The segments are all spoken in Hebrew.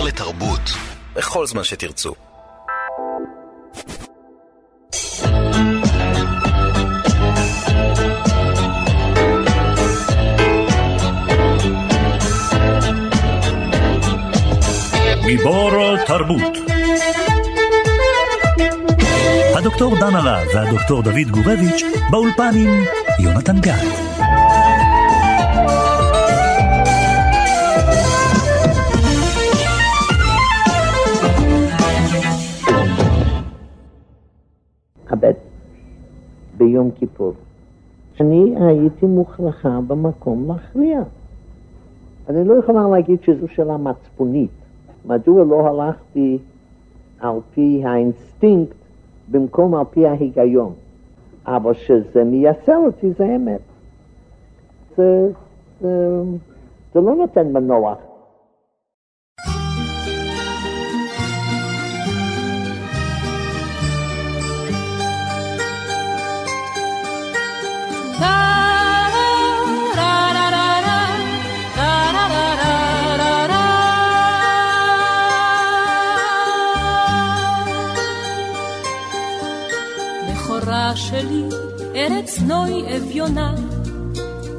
כשר לתרבות, בכל זמן שתרצו. גיבור תרבות הדוקטור דן הרב והדוקטור דוד גורביץ' באולפן עם יונתן גת. ביום כיפור. אני הייתי מוכרחה במקום להכריע. אני לא יכולה להגיד שזו שאלה מצפונית. מדוע לא הלכתי על פי האינסטינקט במקום על פי ההיגיון? אבל שזה מייסר אותי זה אמת. זה, זה, זה לא נותן מנוח. שלי, ארץ נוי אביונה,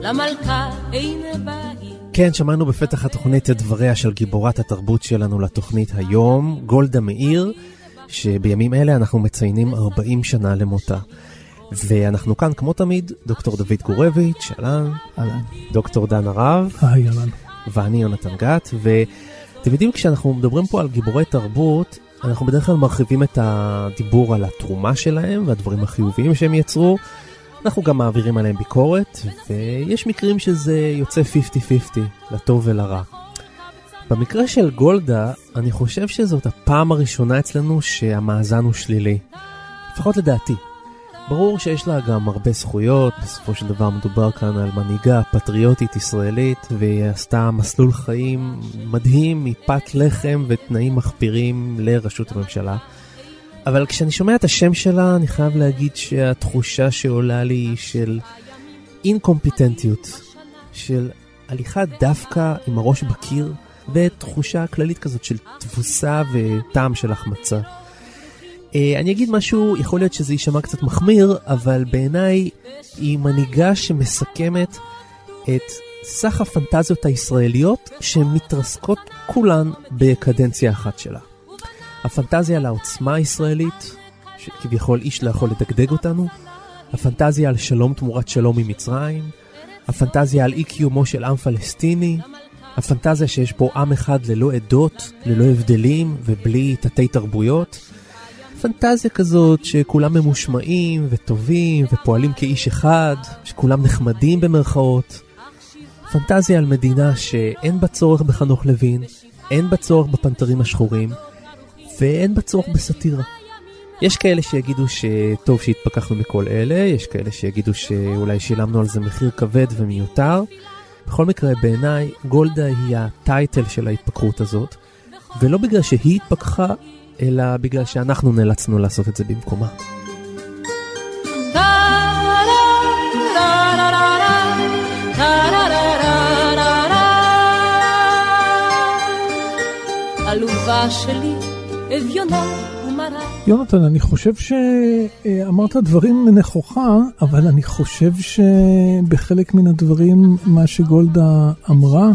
למלכה אין בית. כן, שמענו בפתח התוכנית את דבריה של גיבורת התרבות שלנו לתוכנית היום, גולדה מאיר, שבימים אלה אנחנו מציינים 40 שנה למותה. ואנחנו כאן, כמו תמיד, דוקטור דוד גורביץ', אהלן. אהלן. דוקטור דן הרב. היי, אהלן. ואני יונתן גת, ואתם יודעים, כשאנחנו מדברים פה על גיבורי תרבות, אנחנו בדרך כלל מרחיבים את הדיבור על התרומה שלהם והדברים החיוביים שהם יצרו. אנחנו גם מעבירים עליהם ביקורת, ויש מקרים שזה יוצא 50-50, לטוב ולרע. במקרה של גולדה, אני חושב שזאת הפעם הראשונה אצלנו שהמאזן הוא שלילי. לפחות לדעתי. ברור שיש לה גם הרבה זכויות, בסופו של דבר מדובר כאן על מנהיגה פטריוטית ישראלית, והיא עשתה מסלול חיים מדהים מפת לחם ותנאים מחפירים לראשות הממשלה. אבל כשאני שומע את השם שלה, אני חייב להגיד שהתחושה שעולה לי היא של אינקומפיטנטיות, של הליכה דווקא עם הראש בקיר, ותחושה כללית כזאת של תבוסה וטעם של החמצה. Uh, אני אגיד משהו, יכול להיות שזה יישמע קצת מחמיר, אבל בעיניי היא מנהיגה שמסכמת את סך הפנטזיות הישראליות שמתרסקות כולן בקדנציה אחת שלה. הפנטזיה על העוצמה הישראלית, שכביכול איש לא יכול לדגדג אותנו, הפנטזיה על שלום תמורת שלום עם מצרים, הפנטזיה על אי קיומו של עם פלסטיני, הפנטזיה שיש פה עם אחד ללא עדות, ללא הבדלים ובלי תתי תרבויות, פנטזיה כזאת שכולם ממושמעים וטובים ופועלים כאיש אחד, שכולם נחמדים במרכאות. פנטזיה על מדינה שאין בה צורך בחנוך לוין, אין בה צורך בפנתרים השחורים, ואין בה צורך בסאטירה. יש כאלה שיגידו שטוב שהתפכחנו מכל אלה, יש כאלה שיגידו שאולי שילמנו על זה מחיר כבד ומיותר. בכל מקרה, בעיניי, גולדה היא הטייטל של ההתפכחות הזאת, ולא בגלל שהיא התפכחה, אלא בגלל שאנחנו נאלצנו לעשות את זה במקומה. עלובה שלי, אביונה ומרה. יונתן, אני חושב שאמרת דברים נכוחה, אבל אני חושב שבחלק מן הדברים, מה שגולדה אמרה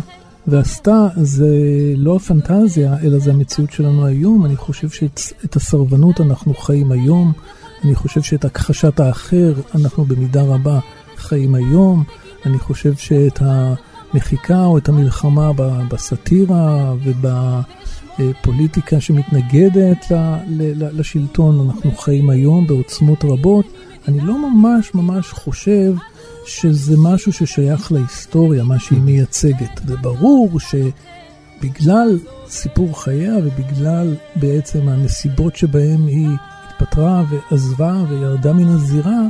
ועשתה, זה לא הפנטזיה, אלא זה המציאות שלנו היום. אני חושב שאת הסרבנות אנחנו חיים היום. אני חושב שאת הכחשת האחר אנחנו במידה רבה חיים היום. אני חושב שאת המחיקה או את המלחמה בסאטירה ובפוליטיקה שמתנגדת לשלטון, אנחנו חיים היום בעוצמות רבות. אני לא ממש ממש חושב שזה משהו ששייך להיסטוריה, מה שהיא מייצגת. זה ברור שבגלל סיפור חייה ובגלל בעצם הנסיבות שבהן היא התפטרה ועזבה וירדה מן הזירה,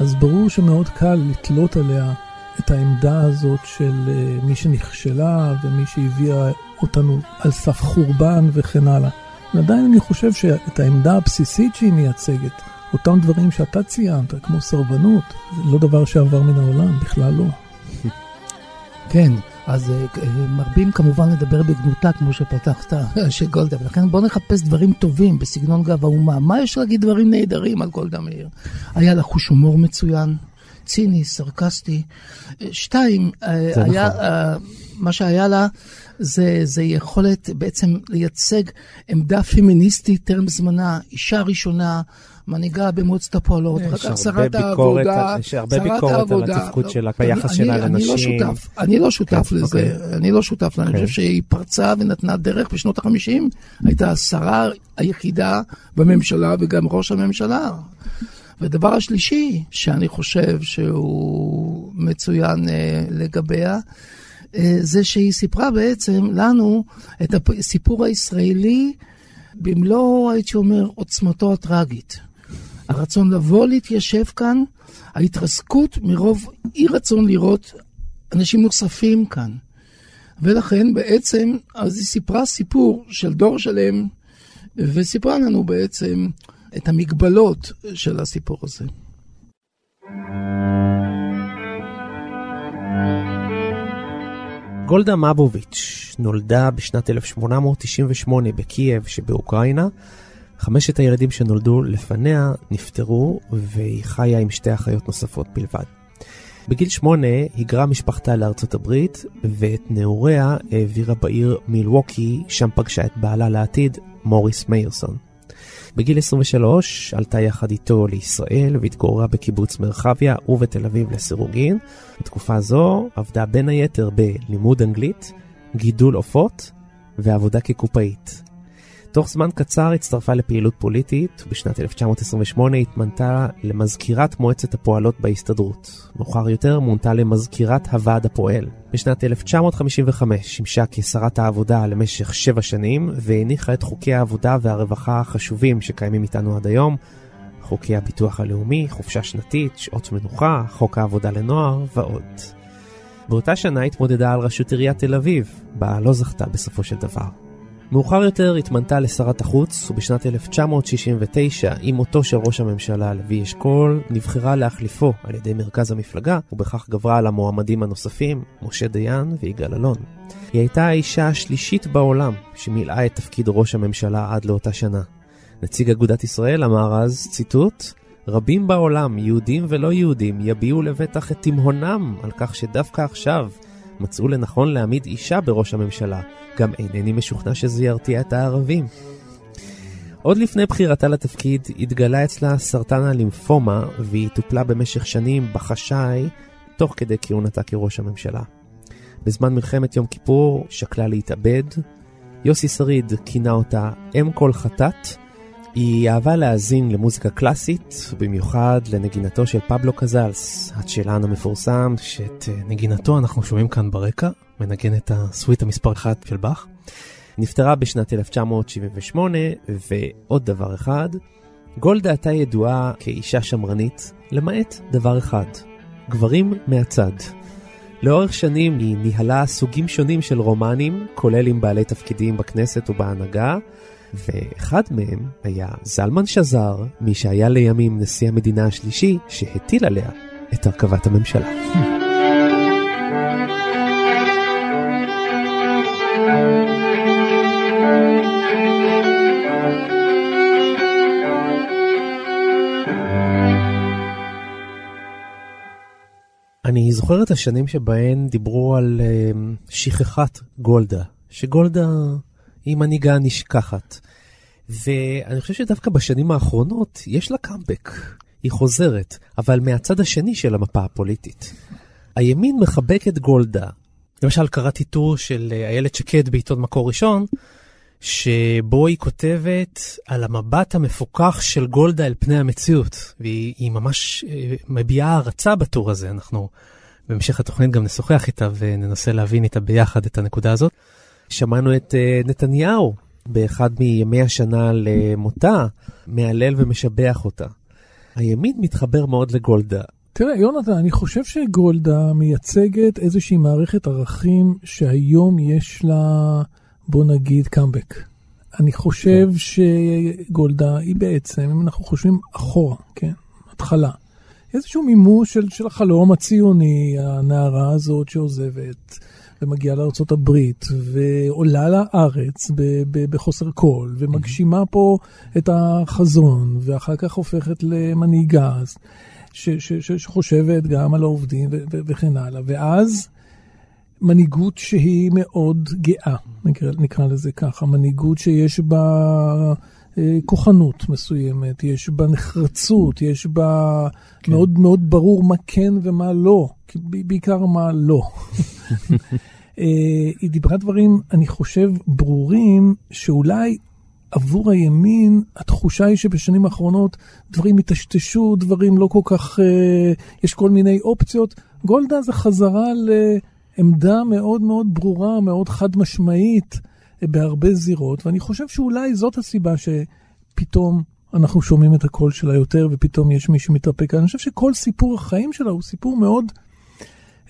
אז ברור שמאוד קל לתלות עליה את העמדה הזאת של uh, מי שנכשלה ומי שהביאה אותנו על סף חורבן וכן הלאה. ועדיין אני חושב שאת העמדה הבסיסית שהיא מייצגת, אותם דברים שאתה ציינת, כמו סרבנות, זה לא דבר שעבר מן העולם, בכלל לא. כן, אז אה, אה, מרבים כמובן לדבר בגנותה, כמו שפתחת, של גולדה, ולכן בואו נחפש דברים טובים בסגנון גב האומה. מה יש להגיד דברים נהדרים על גולדה מאיר? היה לה חוש הומור מצוין, ציני, סרקסטי. אה, שתיים, היה, נכון. מה שהיה לה זה, זה יכולת בעצם לייצג עמדה פמיניסטית טרם זמנה, אישה ראשונה. מנהיגה במועצת הפועלות, אחר כך שרת העבודה, יש הרבה ביקורת על התפקוד שלה, ביחס שלה לנשים. אני לא שותף כן, לזה, אוקיי. אני לא שותף לזה, אני חושב שהיא פרצה ונתנה דרך בשנות ה-50, הייתה השרה היחידה בממשלה וגם ראש הממשלה. ודבר השלישי, שאני חושב שהוא מצוין אה, לגביה, אה, זה שהיא סיפרה בעצם לנו את הסיפור הישראלי במלוא, הייתי אומר, עוצמתו הטראגית. הרצון לבוא להתיישב כאן, ההתרסקות מרוב אי רצון לראות אנשים נוספים כאן. ולכן בעצם, אז היא סיפרה סיפור של דור שלם, וסיפרה לנו בעצם את המגבלות של הסיפור הזה. גולדה מבוביץ' נולדה בשנת 1898 בקייב שבאוקראינה חמשת הילדים שנולדו לפניה נפטרו, והיא חיה עם שתי אחיות נוספות בלבד. בגיל שמונה היגרה משפחתה לארצות הברית, ואת נעוריה העבירה בעיר מילווקי, שם פגשה את בעלה לעתיד, מוריס מאירסון. בגיל 23 עלתה יחד איתו לישראל והתגוררה בקיבוץ מרחביה ובתל אביב לסירוגין. בתקופה זו עבדה בין היתר בלימוד אנגלית, גידול עופות ועבודה כקופאית. תוך זמן קצר הצטרפה לפעילות פוליטית, בשנת 1928 התמנתה למזכירת מועצת הפועלות בהסתדרות. מאוחר יותר מונתה למזכירת הוועד הפועל. בשנת 1955 שימשה כשרת העבודה למשך שבע שנים, והניחה את חוקי העבודה והרווחה החשובים שקיימים איתנו עד היום, חוקי הביטוח הלאומי, חופשה שנתית, שעות מנוחה, חוק העבודה לנוער ועוד. באותה שנה התמודדה על ראשות עיריית תל אביב, בה לא זכתה בסופו של דבר. מאוחר יותר התמנתה לשרת החוץ, ובשנת 1969, עם מותו של ראש הממשלה לוי אשכול, נבחרה להחליפו על ידי מרכז המפלגה, ובכך גברה על המועמדים הנוספים, משה דיין ויגאל אלון. היא הייתה האישה השלישית בעולם שמילאה את תפקיד ראש הממשלה עד לאותה שנה. נציג אגודת ישראל אמר אז, ציטוט, רבים בעולם, יהודים ולא יהודים, יביעו לבטח את תימהונם על כך שדווקא עכשיו מצאו לנכון להעמיד אישה בראש הממשלה. גם אינני משוכנע שזה ירתיע את הערבים. עוד לפני בחירתה לתפקיד התגלה אצלה סרטן הלימפומה והיא טופלה במשך שנים בחשאי תוך כדי כהונתה כראש הממשלה. בזמן מלחמת יום כיפור שקלה להתאבד. יוסי שריד כינה אותה אם כל חטאת. היא אהבה להאזין למוזיקה קלאסית, במיוחד לנגינתו של פבלו קזלס, הצ'לן המפורסם, שאת אה, נגינתו אנחנו שומעים כאן ברקע, מנגן את הסוויט המספר 1 של באך. נפטרה בשנת 1978, ועוד דבר אחד, גולדה הייתה ידועה כאישה שמרנית, למעט דבר אחד, גברים מהצד. לאורך שנים היא ניהלה סוגים שונים של רומנים, כולל עם בעלי תפקידים בכנסת ובהנהגה, ואחד מהם היה זלמן שזר, מי שהיה לימים נשיא המדינה השלישי, שהטיל עליה את הרכבת הממשלה. אני זוכר את השנים שבהן דיברו על uh, שכחת גולדה, שגולדה היא מנהיגה נשכחת. ואני חושב שדווקא בשנים האחרונות יש לה קאמבק, היא חוזרת, אבל מהצד השני של המפה הפוליטית. הימין מחבק את גולדה. למשל קראתי טור של אה, איילת שקד בעיתון מקור ראשון, שבו היא כותבת על המבט המפוכח של גולדה אל פני המציאות, והיא ממש אה, מביעה הערצה בטור הזה. אנחנו בהמשך התוכנית גם נשוחח איתה וננסה להבין איתה ביחד את הנקודה הזאת. שמענו את אה, נתניהו באחד מימי השנה למותה, מהלל ומשבח אותה. הימין מתחבר מאוד לגולדה. תראה, יונתן, אני חושב שגולדה מייצגת איזושהי מערכת ערכים שהיום יש לה, בוא נגיד, קאמבק. אני חושב כן. שגולדה היא בעצם, אם אנחנו חושבים אחורה, כן, התחלה, איזשהו מימוש של, של החלום הציוני, הנערה הזאת שעוזבת ומגיעה לארה"ב ועולה לארץ ב, ב, בחוסר קול ומגשימה פה את החזון ואחר כך הופכת למנהיגה שחושבת גם על העובדים ו, ו, וכן הלאה. ואז מנהיגות שהיא מאוד גאה, נקרא, נקרא לזה ככה, מנהיגות שיש בה אה, כוחנות מסוימת, יש בה נחרצות, יש בה כן. מאוד מאוד ברור מה כן ומה לא, בעיקר מה לא. אה, היא דיברה דברים, אני חושב, ברורים, שאולי עבור הימין, התחושה היא שבשנים האחרונות דברים היטשטשו, דברים לא כל כך, אה, יש כל מיני אופציות. גולדה זה חזרה לעמדה מאוד מאוד ברורה, מאוד חד משמעית. בהרבה זירות, ואני חושב שאולי זאת הסיבה שפתאום אנחנו שומעים את הקול שלה יותר, ופתאום יש מי שמתרפק. אני חושב שכל סיפור החיים שלה הוא סיפור מאוד,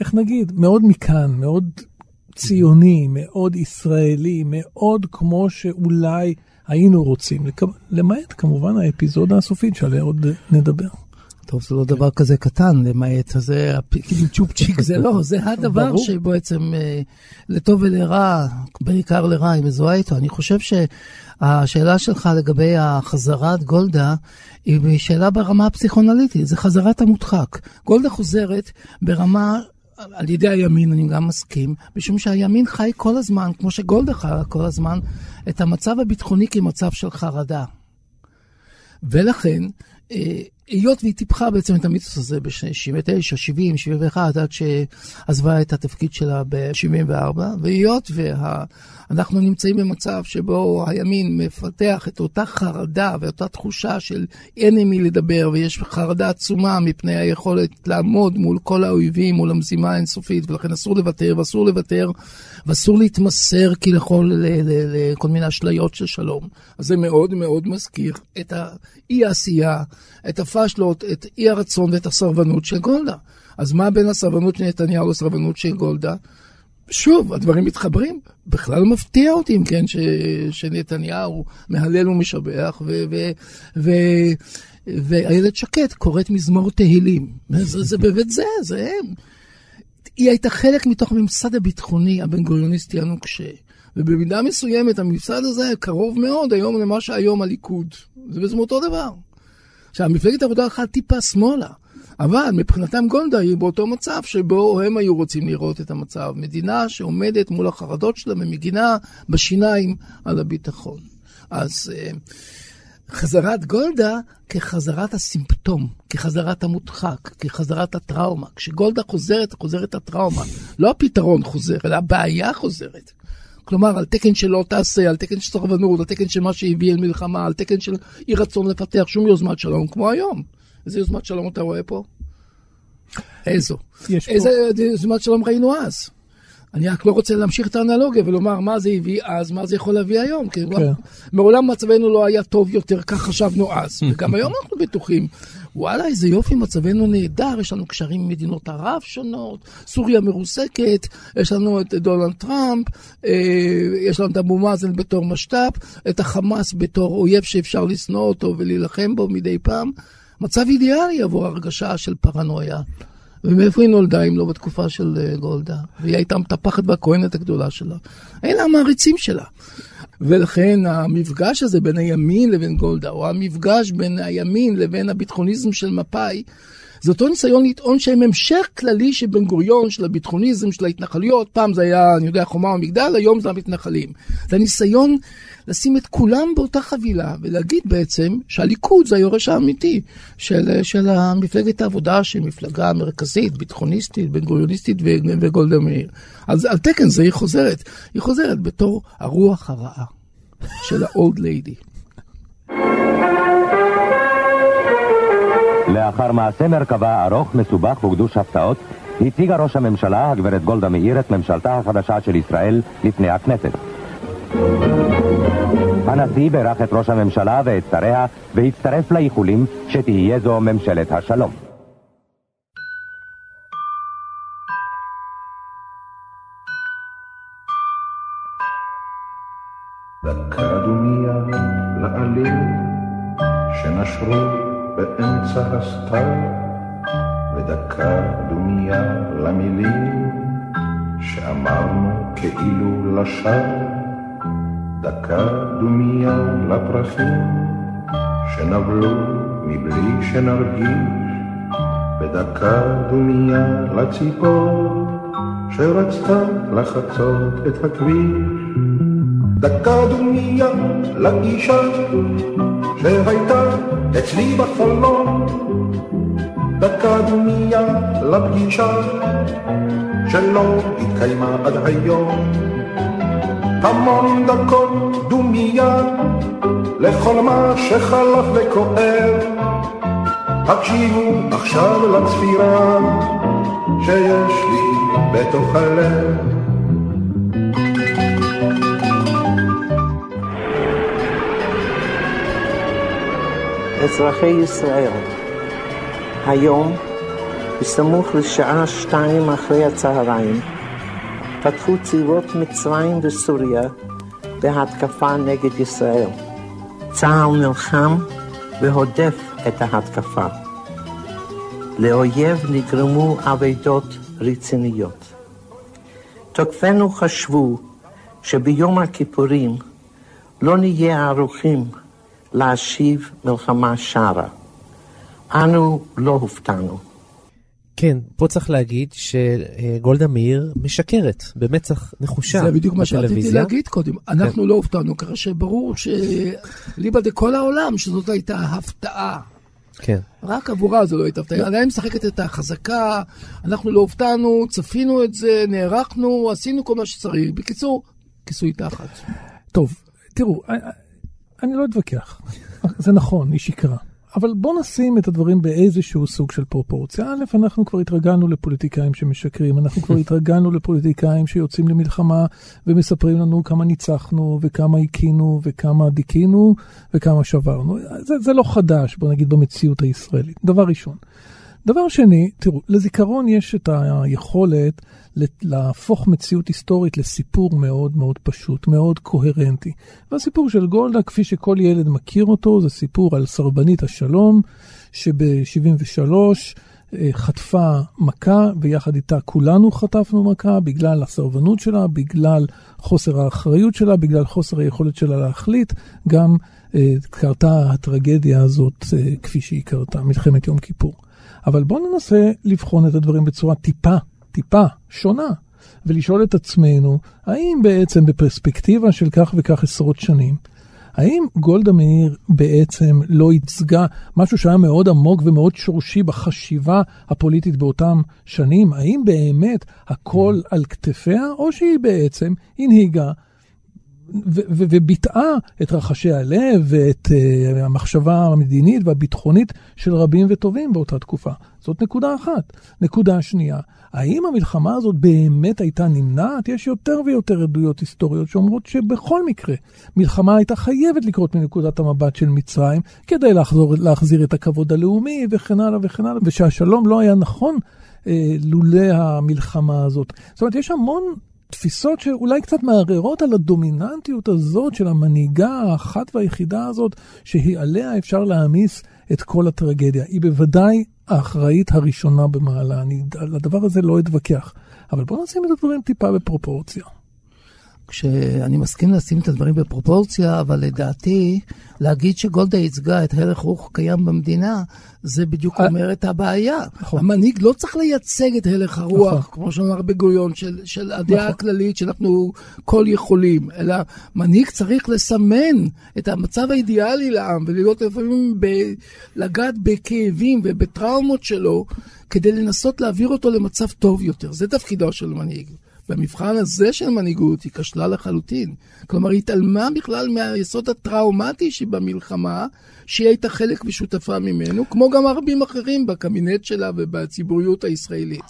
איך נגיד, מאוד מכאן, מאוד ציוני, מאוד ישראלי, מאוד כמו שאולי היינו רוצים, למעט כמובן האפיזודה הסופית שעליה עוד נדבר. טוב, זה לא דבר כזה קטן, למעט זה, כאילו צ'ופצ'יק זה לא, זה הדבר שבעצם אה, לטוב ולרע, בעיקר לרע, היא מזוהה איתו. אני חושב שהשאלה שלך לגבי החזרת גולדה, היא שאלה ברמה הפסיכונליטית, זה חזרת המודחק. גולדה חוזרת ברמה על ידי הימין, אני גם מסכים, משום שהימין חי כל הזמן, כמו שגולדה חיה כל הזמן, את המצב הביטחוני כמצב של חרדה. ולכן, אה, היות והיא טיפחה בעצם את המיתוס הזה ב-79, 70, 71, עד שעזבה את התפקיד שלה ב-74, והיות ואנחנו וה... נמצאים במצב שבו הימין מפתח את אותה חרדה ואותה תחושה של אין עם מי לדבר, ויש חרדה עצומה מפני היכולת לעמוד מול כל האויבים, מול המזימה האינסופית, ולכן אסור לוותר ואסור לוותר, ואסור להתמסר כלכל לכל מיני אשליות של שלום. אז זה מאוד מאוד מזכיר את האי-עשייה, את הפשלות, את אי הרצון ואת הסרבנות של גולדה. אז מה בין הסרבנות של נתניהו לסרבנות של גולדה? שוב, הדברים מתחברים. בכלל מפתיע אותי, אם כן, ש, שנתניהו מהלל ומשבח, ואיילת שקד קוראת מזמור תהילים. זה, זה באמת זה, זה הם. היא הייתה חלק מתוך הממסד הביטחוני הבן גוריוניסטי הנוקשה. ובמידה מסוימת הממסד הזה קרוב מאוד היום למה שהיום הליכוד. זה בעצם אותו דבר. עכשיו, מפלגת העבודה הלכה טיפה שמאלה, אבל מבחינתם גולדה היא באותו מצב שבו הם היו רוצים לראות את המצב. מדינה שעומדת מול החרדות שלה ומגינה בשיניים על הביטחון. אז אה, חזרת גולדה כחזרת הסימפטום, כחזרת המודחק, כחזרת הטראומה. כשגולדה חוזרת, חוזרת הטראומה. לא הפתרון חוזר, אלא הבעיה חוזרת. כלומר, על תקן של לא תעשה, על תקן של סרבנות, על תקן של מה שהביא אל מלחמה, על תקן של אי רצון לפתח שום יוזמת שלום כמו היום. איזה יוזמת שלום אתה רואה פה? איזו. איזה פה... יוזמת שלום ראינו אז? אני רק לא רוצה להמשיך את האנלוגיה ולומר מה זה הביא אז, מה זה יכול להביא היום. כי כן. מעולם מצבנו לא היה טוב יותר, כך חשבנו אז. וגם היום אנחנו בטוחים, וואלה, איזה יופי, מצבנו נהדר, יש לנו קשרים עם מדינות ערב שונות, סוריה מרוסקת, יש לנו את דונלד טראמפ, אה, יש לנו את אבו מאזן בתור משת"פ, את החמאס בתור אויב שאפשר לשנוא אותו ולהילחם בו מדי פעם. מצב אידיאלי עבור הרגשה של פרנויה. ומאיפה היא נולדה אם לא בתקופה של אה, גולדה? והיא הייתה מטפחת והכהנת הגדולה שלה. אלה המעריצים שלה. ולכן המפגש הזה בין הימין לבין גולדה, או המפגש בין הימין לבין הביטחוניזם של מפא"י, זה אותו ניסיון לטעון שהם המשך כללי של בן גוריון, של הביטחוניזם, של ההתנחלויות. פעם זה היה, אני יודע, חומה ומגדל, היום זה המתנחלים. זה הניסיון לשים את כולם באותה חבילה ולהגיד בעצם שהליכוד זה היורש האמיתי של, של מפלגת העבודה, שהיא מפלגה מרכזית, ביטחוניסטית, בן גוריוניסטית וגולדה מאיר. אז על תקן זה היא חוזרת. היא חוזרת בתור הרוח הרעה של ה-old lady. לאחר מעשה מרכבה ארוך, מסובך וגדוש הפתעות, הציגה ראש הממשלה, הגברת גולדה מאיר, את ממשלתה החדשה של ישראל לפני הכנסת. הנשיא בירך את ראש הממשלה ואת שריה והצטרף לאיחולים שתהיה זו ממשלת השלום. דקה לעלים שנשרו באמצע הסתיו ודקה דומיה למילים שאמרנו כאילו לשווא, דקה דומיה לפרחים שנבלו מבלי שנרגיש, ודקה דומיה לציפור שרצתה לחצות את הכביש. דקה דומיה לאישה שהייתה אצלי בחלום, דקה דומיה לפגישה שלא התקיימה עד היום. המון דקות דומיה לכל מה שחלף וכואב. הקשיבו עכשיו לצפירה שיש לי בתוך הלב. אזרחי ישראל, היום, בסמוך לשעה שתיים אחרי הצהריים, פתחו צבאות מצרים וסוריה בהתקפה נגד ישראל. צה"ל נלחם והודף את ההתקפה. לאויב נגרמו אבדות רציניות. תוקפינו חשבו שביום הכיפורים לא נהיה ערוכים להשיב מלחמה שרה. אנו לא הופתענו. כן, פה צריך להגיד שגולדה מאיר משקרת במצח נחושה זה בדיוק מה שרציתי בטלוויזיה. להגיד קודם. אנחנו כן. לא הופתענו, ככה שברור שליבא דכל העולם שזאת הייתה הפתעה. כן. רק עבורה זו לא הייתה הפתעה. עדיין משחקת את החזקה, אנחנו לא הופתענו, צפינו את זה, נערכנו, עשינו כל מה שצריך. בקיצור, כיסוי תחת. טוב, תראו, אני לא אתווכח. זה נכון, היא שיקרה. אבל בוא נשים את הדברים באיזשהו סוג של פרופורציה. א', אנחנו כבר התרגלנו לפוליטיקאים שמשקרים, אנחנו כבר התרגלנו לפוליטיקאים שיוצאים למלחמה ומספרים לנו כמה ניצחנו וכמה הקינו וכמה דיכינו וכמה שברנו. זה, זה לא חדש, בוא נגיד, במציאות הישראלית. דבר ראשון. דבר שני, תראו, לזיכרון יש את היכולת להפוך מציאות היסטורית לסיפור מאוד מאוד פשוט, מאוד קוהרנטי. והסיפור של גולדה, כפי שכל ילד מכיר אותו, זה סיפור על סרבנית השלום, שב-73 חטפה מכה, ויחד איתה כולנו חטפנו מכה, בגלל הסרבנות שלה, בגלל חוסר האחריות שלה, בגלל חוסר היכולת שלה להחליט, גם קרתה הטרגדיה הזאת כפי שהיא קרתה, מלחמת יום כיפור. אבל בואו ננסה לבחון את הדברים בצורה טיפה, טיפה שונה, ולשאול את עצמנו, האם בעצם בפרספקטיבה של כך וכך עשרות שנים, האם גולדה מאיר בעצם לא ייצגה משהו שהיה מאוד עמוק ומאוד שורשי בחשיבה הפוליטית באותם שנים? האם באמת הכל על כתפיה, או שהיא בעצם הנהיגה וביטאה את רחשי הלב ואת uh, המחשבה המדינית והביטחונית של רבים וטובים באותה תקופה. זאת נקודה אחת. נקודה שנייה, האם המלחמה הזאת באמת הייתה נמנעת? יש יותר ויותר עדויות היסטוריות שאומרות שבכל מקרה, מלחמה הייתה חייבת לקרות מנקודת המבט של מצרים, כדי לחזור, להחזיר את הכבוד הלאומי וכן הלאה וכן הלאה, ושהשלום לא היה נכון אה, לולא המלחמה הזאת. זאת אומרת, יש המון תפיסות שאולי קצת מערערות על הדומיננטיות הזאת של המנהיגה האחת והיחידה הזאת, שהיא עליה אפשר להעמיס את כל הטרגדיה. היא בוודאי האחראית הראשונה במעלה, אני על הדבר הזה לא אתווכח. אבל בואו נשים את הדברים טיפה בפרופורציה. כשאני מסכים לשים את הדברים בפרופורציה, אבל לדעתי, להגיד שגולדה ייצגה את הלך רוח קיים במדינה, זה בדיוק אומר את הבעיה. נכון. המנהיג לא צריך לייצג את הלך הרוח, נכון. כמו שאמר בגוריון, של, של הדעה נכון. הכללית שאנחנו כל יכולים, אלא מנהיג צריך לסמן את המצב האידיאלי לעם, ולהיות לפעמים ב, לגעת בכאבים ובטראומות שלו, כדי לנסות להעביר אותו למצב טוב יותר. זה תפקידו של מנהיג. במבחן הזה של מנהיגות היא כשלה לחלוטין. כלומר, היא התעלמה בכלל מהיסוד הטראומטי שבמלחמה, שהיא הייתה חלק ושותפה ממנו, כמו גם רבים אחרים בקבינט שלה ובציבוריות הישראלית.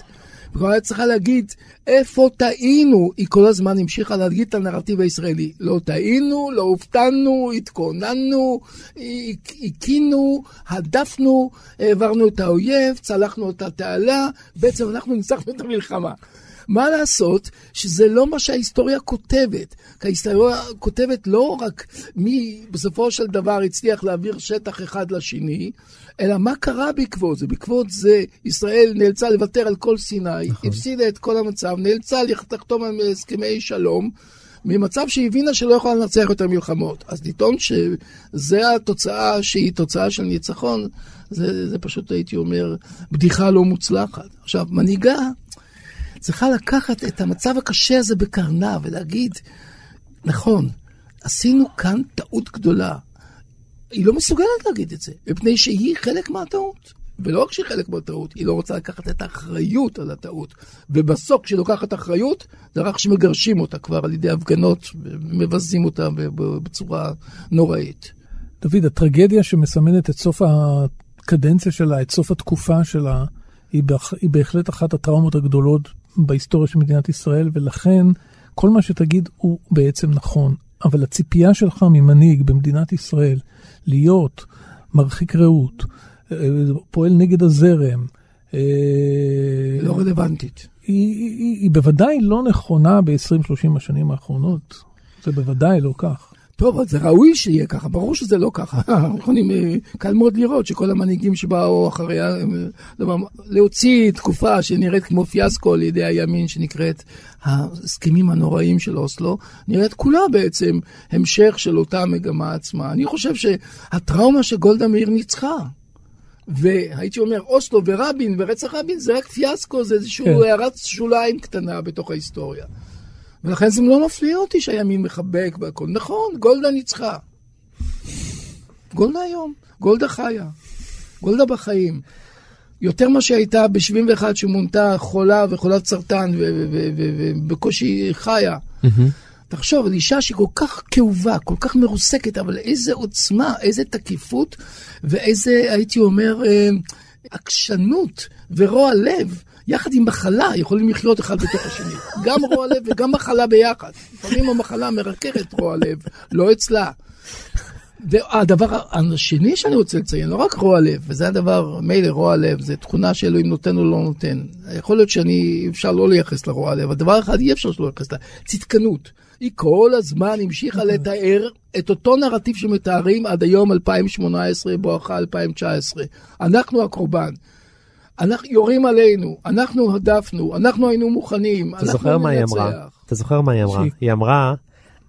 וכבר היה צריכה להגיד, איפה טעינו? היא כל הזמן המשיכה להגיד את הנרטיב הישראלי. לא טעינו, לא הופתענו, התכוננו, הקינו, הדפנו, העברנו את האויב, צלחנו את התעלה, בעצם אנחנו ניצחנו את המלחמה. מה לעשות שזה לא מה שההיסטוריה כותבת. כי ההיסטוריה כותבת לא רק מי בסופו של דבר הצליח להעביר שטח אחד לשני, אלא מה קרה בעקבות זה. בעקבות זה ישראל נאלצה לוותר על כל סיני, נכון. הפסידה את כל המצב, נאלצה לחתום על הסכמי שלום. ממצב שהיא הבינה שלא יכולה לנצח יותר מלחמות. אז לטעון שזה התוצאה שהיא תוצאה של ניצחון, זה, זה פשוט, הייתי אומר, בדיחה לא מוצלחת. עכשיו, מנהיגה צריכה לקחת את המצב הקשה הזה בקרנה ולהגיד, נכון, עשינו כאן טעות גדולה. היא לא מסוגלת להגיד את זה, מפני שהיא חלק מהטעות. ולא רק שהיא חלק מהטעות, היא לא רוצה לקחת את האחריות על הטעות. ובסוף, כשהיא לוקחת אחריות, זה רק שמגרשים אותה כבר על ידי הפגנות, ומבזים אותה בצורה נוראית. דוד, הטרגדיה שמסמנת את סוף הקדנציה שלה, את סוף התקופה שלה, היא, בהח... היא בהחלט אחת הטראומות הגדולות בהיסטוריה של מדינת ישראל, ולכן כל מה שתגיד הוא בעצם נכון. אבל הציפייה שלך ממנהיג במדינת ישראל להיות מרחיק ראות, פועל נגד הזרם. אה, לא רלוונטית. היא, היא, היא בוודאי לא נכונה ב-20-30 השנים האחרונות. זה בוודאי לא כך. טוב, אז זה ראוי שיהיה ככה, ברור שזה לא ככה. יכולים, אה, קל מאוד לראות שכל המנהיגים שבאו אחריה, אה, להוציא תקופה שנראית כמו פיאסקו על ידי הימין, שנקראת ההסכמים הנוראים של אוסלו, נראית כולה בעצם המשך של אותה מגמה עצמה. אני חושב שהטראומה שגולדה מאיר ניצחה. והייתי אומר, אוסלו ורבין ורצח רבין זה רק פיאסקו, זה איזושהי כן. הערת שוליים קטנה בתוך ההיסטוריה. ולכן זה לא מפליא אותי שהימין מחבק והכל. נכון, גולדה ניצחה. גולדה היום, גולדה חיה. גולדה בחיים. יותר מה שהייתה ב-71 שמונתה חולה וחולת סרטן ובקושי חיה. Mm-hmm. תחשוב, על אישה שהיא כל כך כאובה, כל כך מרוסקת, אבל איזה עוצמה, איזה תקיפות ואיזה, הייתי אומר, אה, עקשנות ורוע לב. יחד עם מחלה יכולים לחיות אחד בתוך השני. גם רוע לב וגם מחלה ביחד. לפעמים המחלה מרככת רוע לב, לא אצלה. והדבר השני שאני רוצה לציין, לא רק רוע לב, וזה הדבר, מילא רוע לב, זה תכונה שאלוהים נותן או לא נותן. יכול להיות שאני, אפשר לא לייחס לרוע לב, אבל דבר אחד אי אפשר שלא לייחס לה, צדקנות. היא כל הזמן המשיכה לתאר את אותו נרטיב שמתארים עד היום 2018, בואכה 2019. אנחנו הקורבן. אנחנו יורים עלינו, אנחנו הדפנו, אנחנו היינו מוכנים, אתה זוכר מה היא אמרה? אתה זוכר מה היא אמרה? היא אמרה,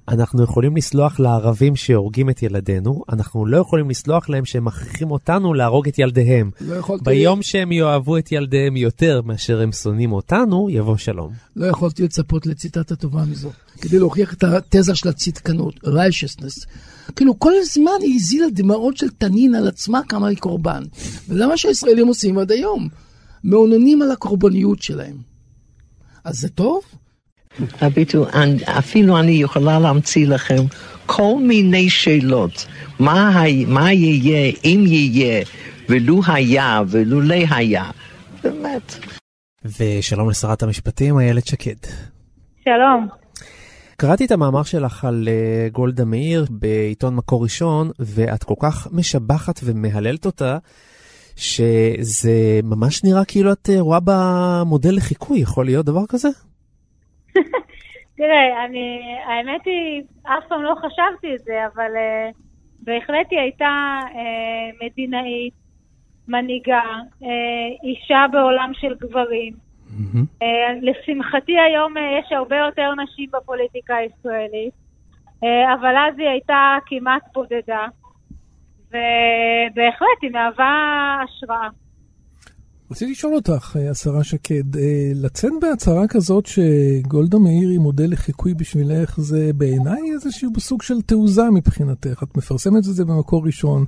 אנחנו יכולים לסלוח לערבים שהורגים את ילדינו, אנחנו לא יכולים לסלוח להם שהם מכריחים אותנו להרוג את ילדיהם. לא יכולתי... ביום שהם יאהבו את ילדיהם יותר מאשר הם שונאים אותנו, יבוא שלום. לא יכולתי לצפות לציטטה טובה מזו, כדי להוכיח את התזה של הצדקנות, righteousness. כאילו, כל הזמן היא הזילה דמעות של תנין על עצמה כמה היא קורבן. וזה מה שהישראלים עושים עד היום. מאוננים על הקורבניות שלהם. אז זה טוב? הביטו, אפילו אני יכולה להמציא לכם כל מיני שאלות. מה, מה יהיה, אם יהיה, ולו היה, ולולא היה. באמת. ושלום לשרת המשפטים, איילת שקד. שלום. קראתי את המאמר שלך על uh, גולדה מאיר בעיתון מקור ראשון, ואת כל כך משבחת ומהללת אותה, שזה ממש נראה כאילו את uh, רואה בה מודל לחיקוי, יכול להיות דבר כזה? תראה, אני, האמת היא, אף פעם לא חשבתי את זה, אבל uh, בהחלט היא הייתה uh, מדינאית, מנהיגה, uh, אישה בעולם של גברים. Mm-hmm. Uh, לשמחתי היום uh, יש הרבה יותר נשים בפוליטיקה הישראלית, uh, אבל אז היא הייתה כמעט בודדה, ובהחלט היא מהווה השראה. רציתי לשאול אותך, אה, השרה שקד, אה, לצאת בהצהרה כזאת שגולדה מאיר היא מודל לחיקוי בשבילך, זה בעיניי איזשהו סוג של תעוזה מבחינתך. את מפרסמת את זה במקור ראשון,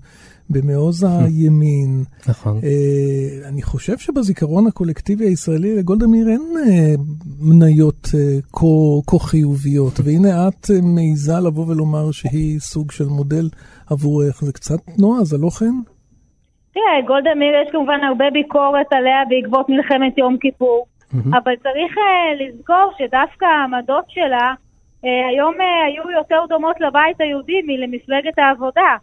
במעוז הימין. נכון. אה, אני חושב שבזיכרון הקולקטיבי הישראלי לגולדה מאיר אין מניות כה חיוביות, והנה את מעיזה לבוא ולומר שהיא סוג של מודל עבורך. זה קצת נועה, זה לא כן? תראה, גולדה מאיר יש כמובן הרבה ביקורת עליה בעקבות מלחמת יום כיפור, mm-hmm. אבל צריך uh, לזכור שדווקא העמדות שלה uh, היום uh, היו יותר דומות לבית היהודי מלמפלגת העבודה.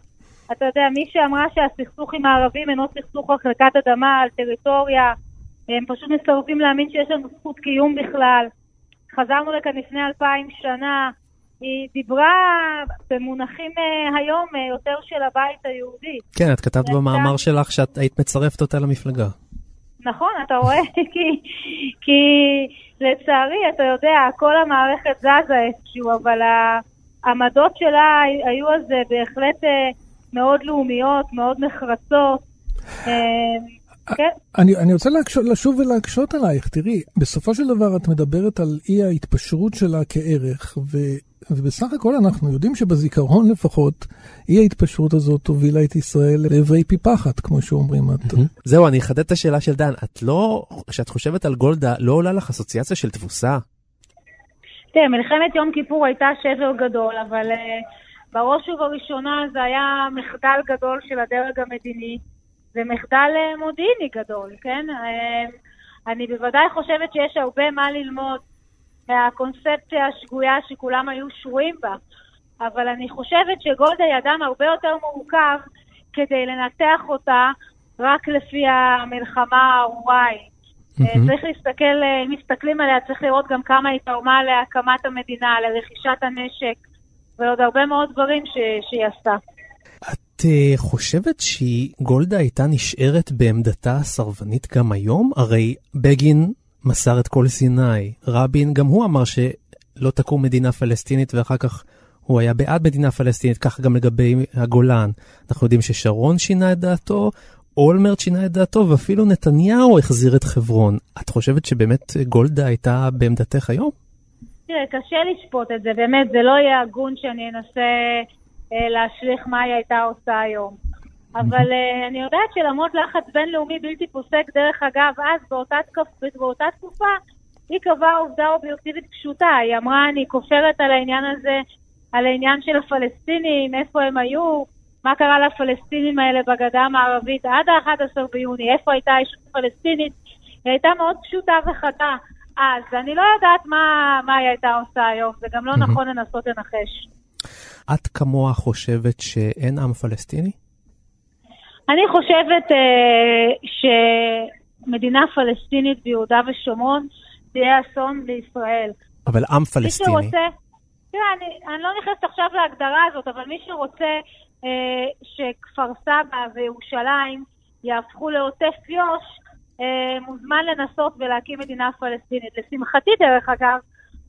אתה יודע, מי שאמרה שהסכסוך עם הערבים אינו סכסוך החלקת אדמה על טריטוריה, הם פשוט מסרבים להאמין שיש לנו זכות קיום בכלל. חזרנו לכאן לפני אלפיים שנה, היא דיברה במונחים אה, היום אה, יותר של הבית היהודי. כן, את כתבת במאמר שלך שאת היית מצרפת אותה למפלגה. נכון, אתה רואה? כי, כי לצערי, אתה יודע, כל המערכת זזה איכשהו, אבל העמדות שלה היו אז בהחלט אה, מאוד לאומיות, מאוד נחרצות. כן, אני, אני רוצה להקשות, לשוב ולהקשות עלייך, תראי, בסופו של דבר את מדברת על אי ההתפשרות שלה כערך, ו, ובסך הכל אנחנו יודעים שבזיכרון לפחות, אי ההתפשרות הזאת הובילה את ישראל לעברי פי פחת, כמו שאומרים. את, זהו, אני אחדד את השאלה של דן. את לא, כשאת חושבת על גולדה, לא עולה לך אסוציאציה של תבוסה? תראה, מלחמת יום כיפור הייתה שבר גדול, אבל uh, בראש ובראשונה זה היה מחדל גדול של הדרג המדיני, ומחדל uh, מודיעיני גדול, כן? Uh, אני בוודאי חושבת שיש הרבה מה ללמוד מהקונספציה השגויה שכולם היו שרויים בה, אבל אני חושבת שגולדה היא אדם הרבה יותר מורכב כדי לנתח אותה רק לפי המלחמה הארורה. אה, צריך להסתכל, אה, אם מסתכלים עליה, צריך לראות גם כמה היא תרמה להקמת המדינה, לרכישת הנשק, ועוד הרבה מאוד דברים ש- שהיא עשתה. את uh, חושבת שגולדה הייתה נשארת בעמדתה הסרבנית גם היום? הרי בגין מסר את כל סיני, רבין גם הוא אמר שלא תקום מדינה פלסטינית ואחר כך הוא היה בעד מדינה פלסטינית, כך גם לגבי הגולן. אנחנו יודעים ששרון שינה את דעתו, אולמרט שינה את דעתו ואפילו נתניהו החזיר את חברון. את חושבת שבאמת גולדה הייתה בעמדתך היום? תראה, קשה לשפוט את זה, באמת, זה לא יהיה הגון שאני אנסה אה, להשליך מה היא הייתה עושה היום. אבל אה, אני יודעת שלמרות לחץ בינלאומי בלתי פוסק, דרך אגב, אז באותה, תקופ- באותה תקופה, היא קבעה עובדה אובייקטיבית פשוטה. היא אמרה, אני כופרת על העניין הזה, על העניין של הפלסטינים, איפה הם היו, מה קרה לפלסטינים האלה בגדה המערבית עד ה-11 ביוני, איפה הייתה הישות הפלסטינית. היא הייתה מאוד פשוטה וחדה. אז אני לא יודעת מה, מה היא הייתה עושה היום, זה גם לא נכון לנסות לנחש. את כמוה חושבת שאין עם פלסטיני? אני חושבת אה, שמדינה פלסטינית ביהודה ושומרון תהיה אסון לישראל. אבל עם מי פלסטיני. שרוצה, תראה, אני, אני לא נכנסת עכשיו להגדרה הזאת, אבל מי שרוצה אה, שכפר סבא וירושלים יהפכו לעוטף יו"ש, אה, מוזמן לנסות ולהקים מדינה פלסטינית. לשמחתי, דרך אגב,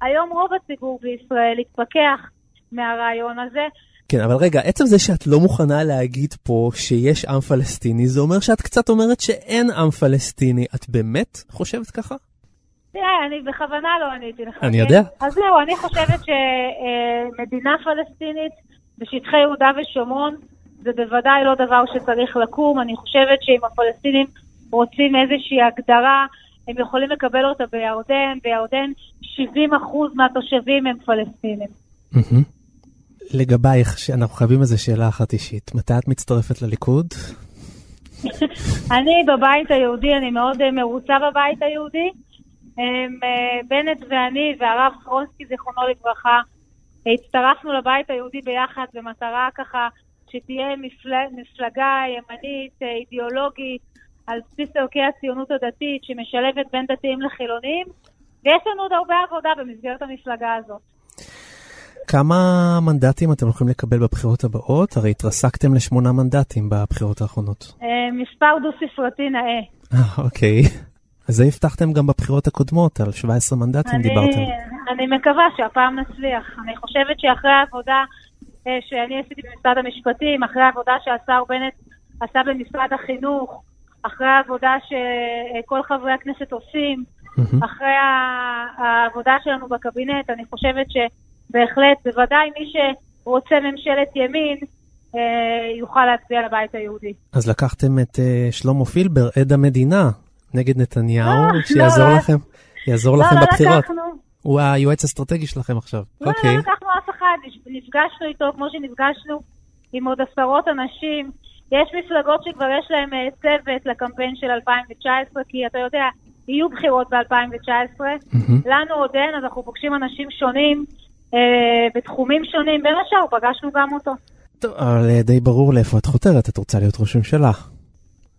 היום רוב הציבור בישראל התפכח מהרעיון הזה. כן, אבל רגע, עצם זה שאת לא מוכנה להגיד פה שיש עם פלסטיני, זה אומר שאת קצת אומרת שאין עם פלסטיני. את באמת חושבת ככה? תראה, אני בכוונה לא עניתי לך. אני כן? יודע. אז זהו, אני חושבת שמדינה פלסטינית בשטחי יהודה ושומרון זה בוודאי לא דבר שצריך לקום. אני חושבת שאם הפלסטינים רוצים איזושהי הגדרה, הם יכולים לקבל אותה בירדן. בירדן 70% מהתושבים הם פלסטינים. לגבייך, שאנחנו חייבים איזה שאלה אחת אישית. מתי את מצטרפת לליכוד? אני בבית היהודי, אני מאוד אה, מרוצה בבית היהודי. הם, אה, בנט ואני והרב חרונסקי, זיכרונו לברכה, הצטרפנו לבית היהודי ביחד במטרה ככה שתהיה מפל... מפלגה ימנית, אה, אידיאולוגית, על בסיס ערכי הציונות הדתית, שמשלבת בין דתיים לחילונים, ויש לנו עוד הרבה עבודה במסגרת המפלגה הזאת. כמה מנדטים אתם הולכים לקבל בבחירות הבאות? הרי התרסקתם לשמונה מנדטים בבחירות האחרונות. אה, מספר דו-ספרתי נאה. אה, אוקיי. אז זה הבטחתם גם בבחירות הקודמות, על 17 מנדטים דיברתם. אני מקווה שהפעם נצליח. אני חושבת שאחרי העבודה אה, שאני עשיתי במשרד המשפטים, אחרי העבודה שהשר בנט עשה במשרד החינוך, אחרי העבודה שכל חברי הכנסת עושים, אחרי העבודה שלנו בקבינט, אני חושבת שבהחלט, בוודאי מי שרוצה ממשלת ימין, אה, יוכל להצביע לבית היהודי. אז לקחתם את uh, שלמה פילבר, עד המדינה, נגד נתניהו, לא, שיעזור לא, לכם, יעזור לא, לכם לא בבחירות. הוא היועץ האסטרטגי שלכם עכשיו. לא, אוקיי. לא לקחנו אף אחד, נפגשנו איתו כמו שנפגשנו עם עוד עשרות אנשים. יש מפלגות שכבר יש אה, צוות לקמפיין של 2019, כי אתה יודע, יהיו בחירות ב-2019. לנו עוד אין, אז אנחנו פוגשים אנשים שונים, אה, בתחומים שונים, בין השאר פגשנו גם אותו. טוב, אבל אה, די ברור לאיפה את חותרת, את רוצה להיות ראש ממשלה.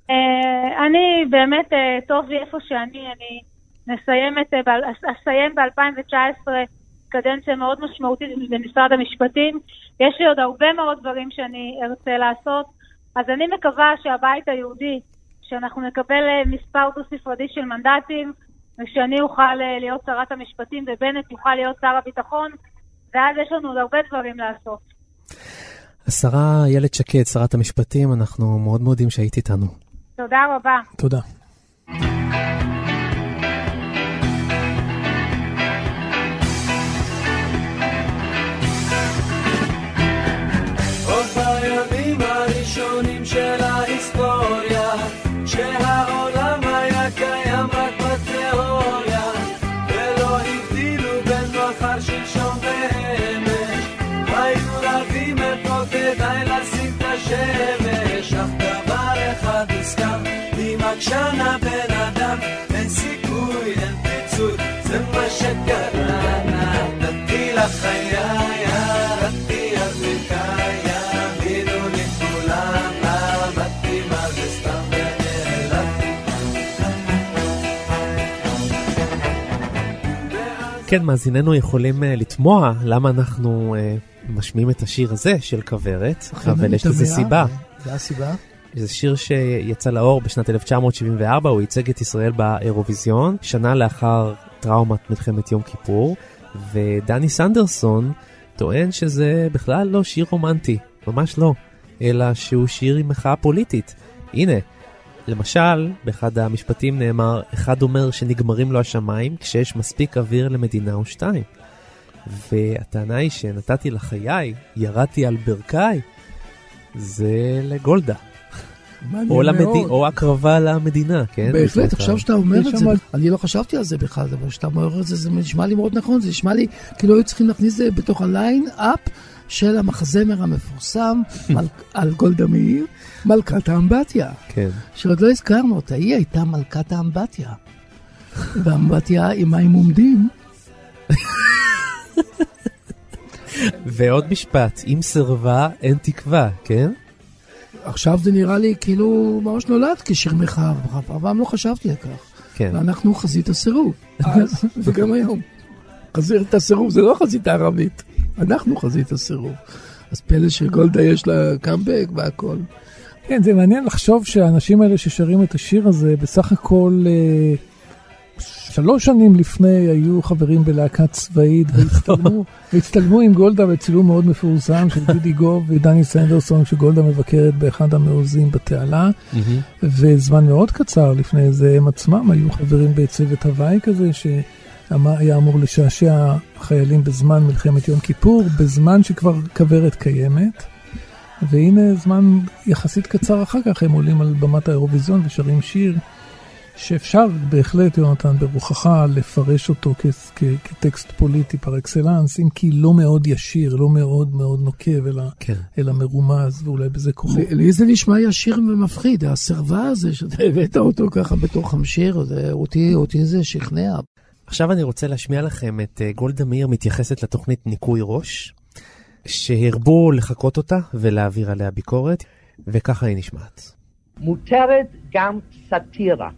אה, אני באמת, אה, טוב לי איפה שאני, אני אה, אסיים ב-2019 קדנציה מאוד משמעותית במשרד המשפטים. יש לי עוד הרבה מאוד דברים שאני ארצה לעשות, אז אני מקווה שהבית היהודי, שאנחנו נקבל אה, מספר דו-ספרדי של מנדטים, ושאני אוכל אה, להיות שרת המשפטים ובנט יוכל להיות שר הביטחון, ואז יש לנו עוד הרבה דברים לעשות. השרה איילת שקד, שרת המשפטים, אנחנו מאוד מודים שהיית איתנו. תודה רבה. תודה. עקשן הבן אדם, אין סיכוי, אין פיצוי, זה מה שקרה, נתתי לחיי, ירדתי אז מקיים, הבינו לי כולם, למדתי מה זה סתם ונעלמתי. כן, מאזיננו יכולים uh, לתמוה למה אנחנו uh, משמיעים את השיר הזה של כוורת, אבל יש לזה סיבה. זה הסיבה? זה שיר שיצא לאור בשנת 1974, הוא ייצג את ישראל באירוויזיון, שנה לאחר טראומת מלחמת יום כיפור, ודני סנדרסון טוען שזה בכלל לא שיר רומנטי, ממש לא, אלא שהוא שיר עם מחאה פוליטית. הנה, למשל, באחד המשפטים נאמר, אחד אומר שנגמרים לו השמיים כשיש מספיק אוויר למדינה או שתיים. והטענה היא שנתתי לחיי, ירדתי על ברכיי, זה לגולדה. או, למדי... מאוד. או הקרבה למדינה, כן? בהחלט, עכשיו שאתה אומר את זה, אני לא חשבתי על זה בכלל, אבל כשאתה אומר את זה, זה נשמע לי מאוד נכון, זה נשמע לי כאילו היו צריכים להכניס את זה בתוך הליין-אפ של המחזמר המפורסם מל- על גולדה מאיר, מלכת האמבטיה, כן. שעוד לא הזכרנו אותה, היא הייתה מלכת האמבטיה. והאמבטיה עם מים עומדים, ועוד משפט, אם סירבה, אין תקווה, כן? עכשיו זה נראה לי כאילו ממש נולד כשיר מחאה, אף פעם לא חשבתי על כך. כן. ואנחנו חזית הסירוב, אז וגם היום. חזית הסירוב זה לא חזית הערבית, אנחנו חזית הסירוב. אז פלא שגולדה יש לה קאמבק והכל. כן, זה מעניין לחשוב שהאנשים האלה ששרים את השיר הזה, בסך הכל אה, שלוש שנים לפני היו חברים בלהקה צבאית והצטלמו, והצטלמו עם גולדה בצילום מאוד מפורסם של גידי גוב ודני סנדרסון, כשגולדה מבקרת באחד המעוזים בתעלה. וזמן מאוד קצר לפני זה הם עצמם היו חברים בצוות הוואי כזה, שהיה אמור לשעשע חיילים בזמן מלחמת יום כיפור, בזמן שכבר כוורת קיימת. והנה זמן יחסית קצר אחר כך הם עולים על במת האירוויזיון ושרים שיר שאפשר בהחלט, יונתן, ברוחך לפרש אותו כ- כ- כטקסט פוליטי פר אקסלנס, אם כי לא מאוד ישיר, לא מאוד מאוד נוקב, אלא, כן. אלא מרומז, ואולי בזה כוחו. לי- זה נשמע ישיר ומפחיד, הסרווה הזה שאתה הבאת אותו ככה בתוך המשיר, זה- אותי אותי זה שכנע. עכשיו אני רוצה להשמיע לכם את אה, גולדה מאיר מתייחסת לתוכנית ניקוי ראש, שהרבו לחקות אותה ולהעביר עליה ביקורת, וככה היא נשמעת. מותרת גם סאטירה.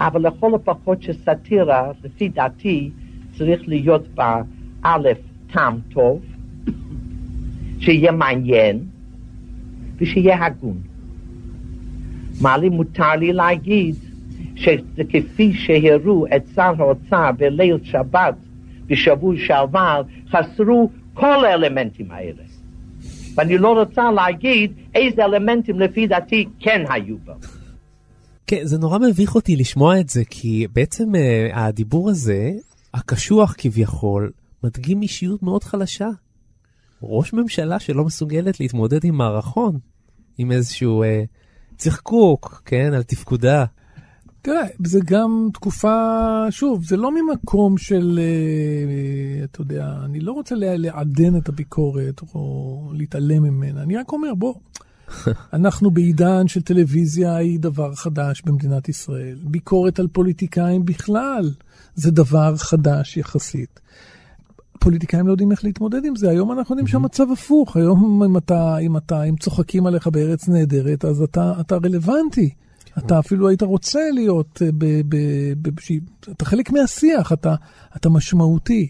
אבל לכל הפחות שסאטירה, לפי דעתי, צריך להיות בה א', טעם טוב, שיהיה מעניין, ושיהיה הגון. מה לי מותר לי להגיד שזה כפי שהראו את שר האוצר בליל שבת בשבוע שעבר, חסרו כל האלמנטים האלה. ואני לא רוצה להגיד איזה אלמנטים לפי דעתי כן היו בו. כן, זה נורא מביך אותי לשמוע את זה, כי בעצם uh, הדיבור הזה, הקשוח כביכול, מדגים אישיות מאוד חלשה. ראש ממשלה שלא מסוגלת להתמודד עם מערכון, עם איזשהו uh, צחקוק, כן, על תפקודה. תראה, זה גם תקופה, שוב, זה לא ממקום של, אה, אתה יודע, אני לא רוצה לעדן את הביקורת או להתעלם ממנה, אני רק אומר, בוא, אנחנו בעידן של טלוויזיה היא דבר חדש במדינת ישראל. ביקורת על פוליטיקאים בכלל זה דבר חדש יחסית. פוליטיקאים לא יודעים איך להתמודד עם זה, היום אנחנו יודעים שהמצב הפוך, היום אם אתה, אם אתה, אם צוחקים עליך בארץ נהדרת, אז אתה, אתה רלוונטי. אתה אפילו היית רוצה להיות, אה, ב, ב, ב, ב, אתה חלק מהשיח, אתה, אתה משמעותי.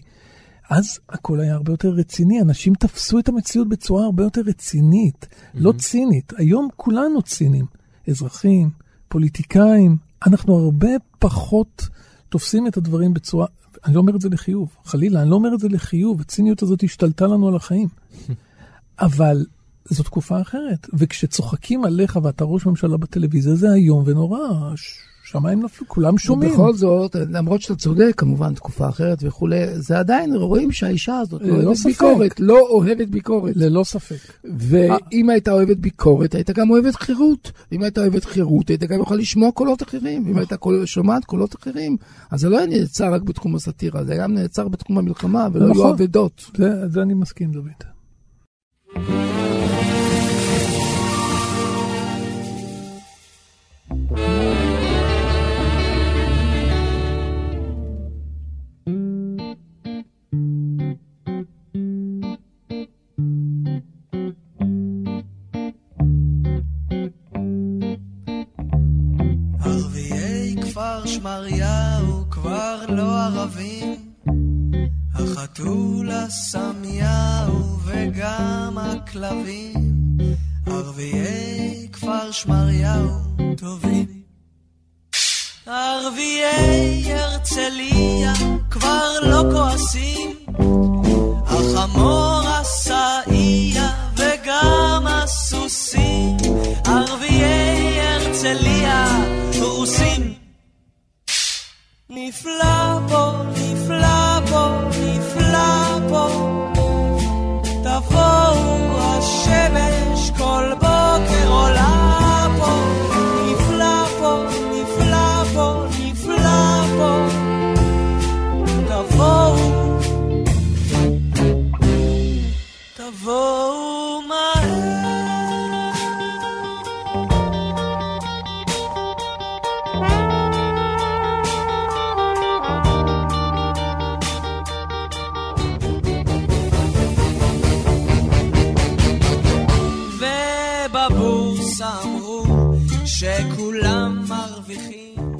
אז הכל היה הרבה יותר רציני, אנשים תפסו את המציאות בצורה הרבה יותר רצינית, mm-hmm. לא צינית. היום כולנו צינים, אזרחים, פוליטיקאים, אנחנו הרבה פחות תופסים את הדברים בצורה, אני לא אומר את זה לחיוב, חלילה, אני לא אומר את זה לחיוב, הציניות הזאת השתלטה לנו על החיים. אבל זו תקופה אחרת, וכשצוחקים עליך ואתה ראש ממשלה בטלוויזיה, זה איום ונורא, שמיים נפלו, כולם שומעים. ובכל זאת, למרות שאתה צודק, כמובן, תקופה אחרת וכולי, זה עדיין, רואים שהאישה הזאת לא אוהבת ביקורת, לא אוהבת ביקורת. ללא ספק. ואם הייתה אוהבת ביקורת, היית גם אוהבת חירות. ואם הייתה אוהבת חירות, היית גם יכול לשמוע קולות אחרים. ואם הייתה שומעת קולות אחרים, אז זה לא היה נעצר רק בתחום הסאטירה, זה היה נעצר בתחום המלחמה, ולא היו נכון. אבדות. זה אני מסכים, דוד. הסמיהו וגם הכלבים, ערביי כפר שמריהו טובים. ערביי הרצליה כבר לא כועסים, החמור הסעיה וגם הסוסים, ערביי הרצליה רוסים. נפלא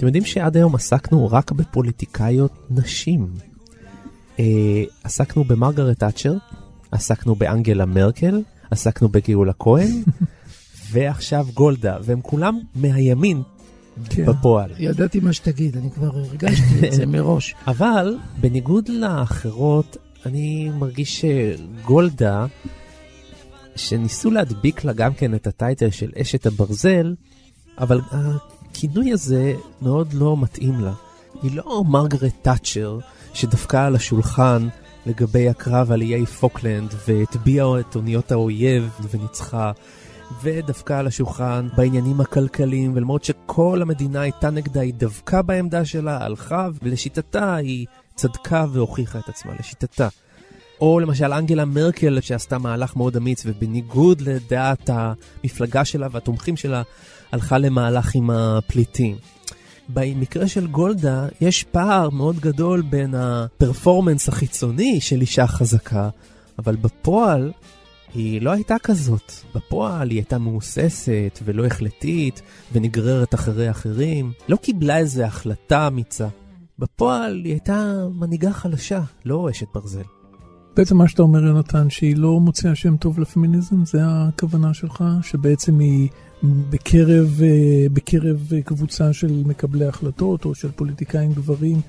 אתם יודעים שעד היום עסקנו רק בפוליטיקאיות נשים. אה, עסקנו במרגרט תאצ'ר, עסקנו באנגלה מרקל, עסקנו בגאולה כהן, ועכשיו גולדה, והם כולם מהימין כן. בפועל. ידעתי מה שתגיד, אני כבר הרגשתי את זה מראש. אבל בניגוד לאחרות, אני מרגיש שגולדה, שניסו להדביק לה גם כן את הטייטל של אשת הברזל, אבל הכינוי הזה מאוד לא מתאים לה. היא לא מרגרט תאצ'ר שדפקה על השולחן לגבי הקרב על איי פוקלנד והטביעה את אוניות האויב וניצחה. ודפקה על השולחן בעניינים הכלכליים, ולמרות שכל המדינה הייתה נגדה, היא דבקה בעמדה שלה, הלכה, ולשיטתה היא צדקה והוכיחה את עצמה, לשיטתה. או למשל אנגלה מרקל שעשתה מהלך מאוד אמיץ ובניגוד לדעת המפלגה שלה והתומכים שלה הלכה למהלך עם הפליטים. במקרה של גולדה יש פער מאוד גדול בין הפרפורמנס החיצוני של אישה חזקה, אבל בפועל היא לא הייתה כזאת. בפועל היא הייתה מהוססת ולא החלטית ונגררת אחרי אחרים. לא קיבלה איזו החלטה אמיצה. בפועל היא הייתה מנהיגה חלשה, לא אשת ברזל. בעצם מה שאתה אומר, יונתן, שהיא לא מוציאה שם טוב לפמיניזם, זה הכוונה שלך? שבעצם היא בקרב, אה, בקרב קבוצה של מקבלי החלטות או של פוליטיקאים גברים,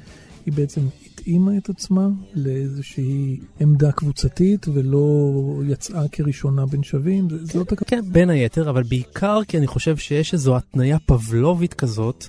היא בעצם התאימה את עצמה לאיזושהי עמדה קבוצתית ולא יצאה כראשונה בין שווים? זאת הכוונה? כן, בין היתר, אבל בעיקר כי אני חושב שיש איזו התניה פבלובית כזאת.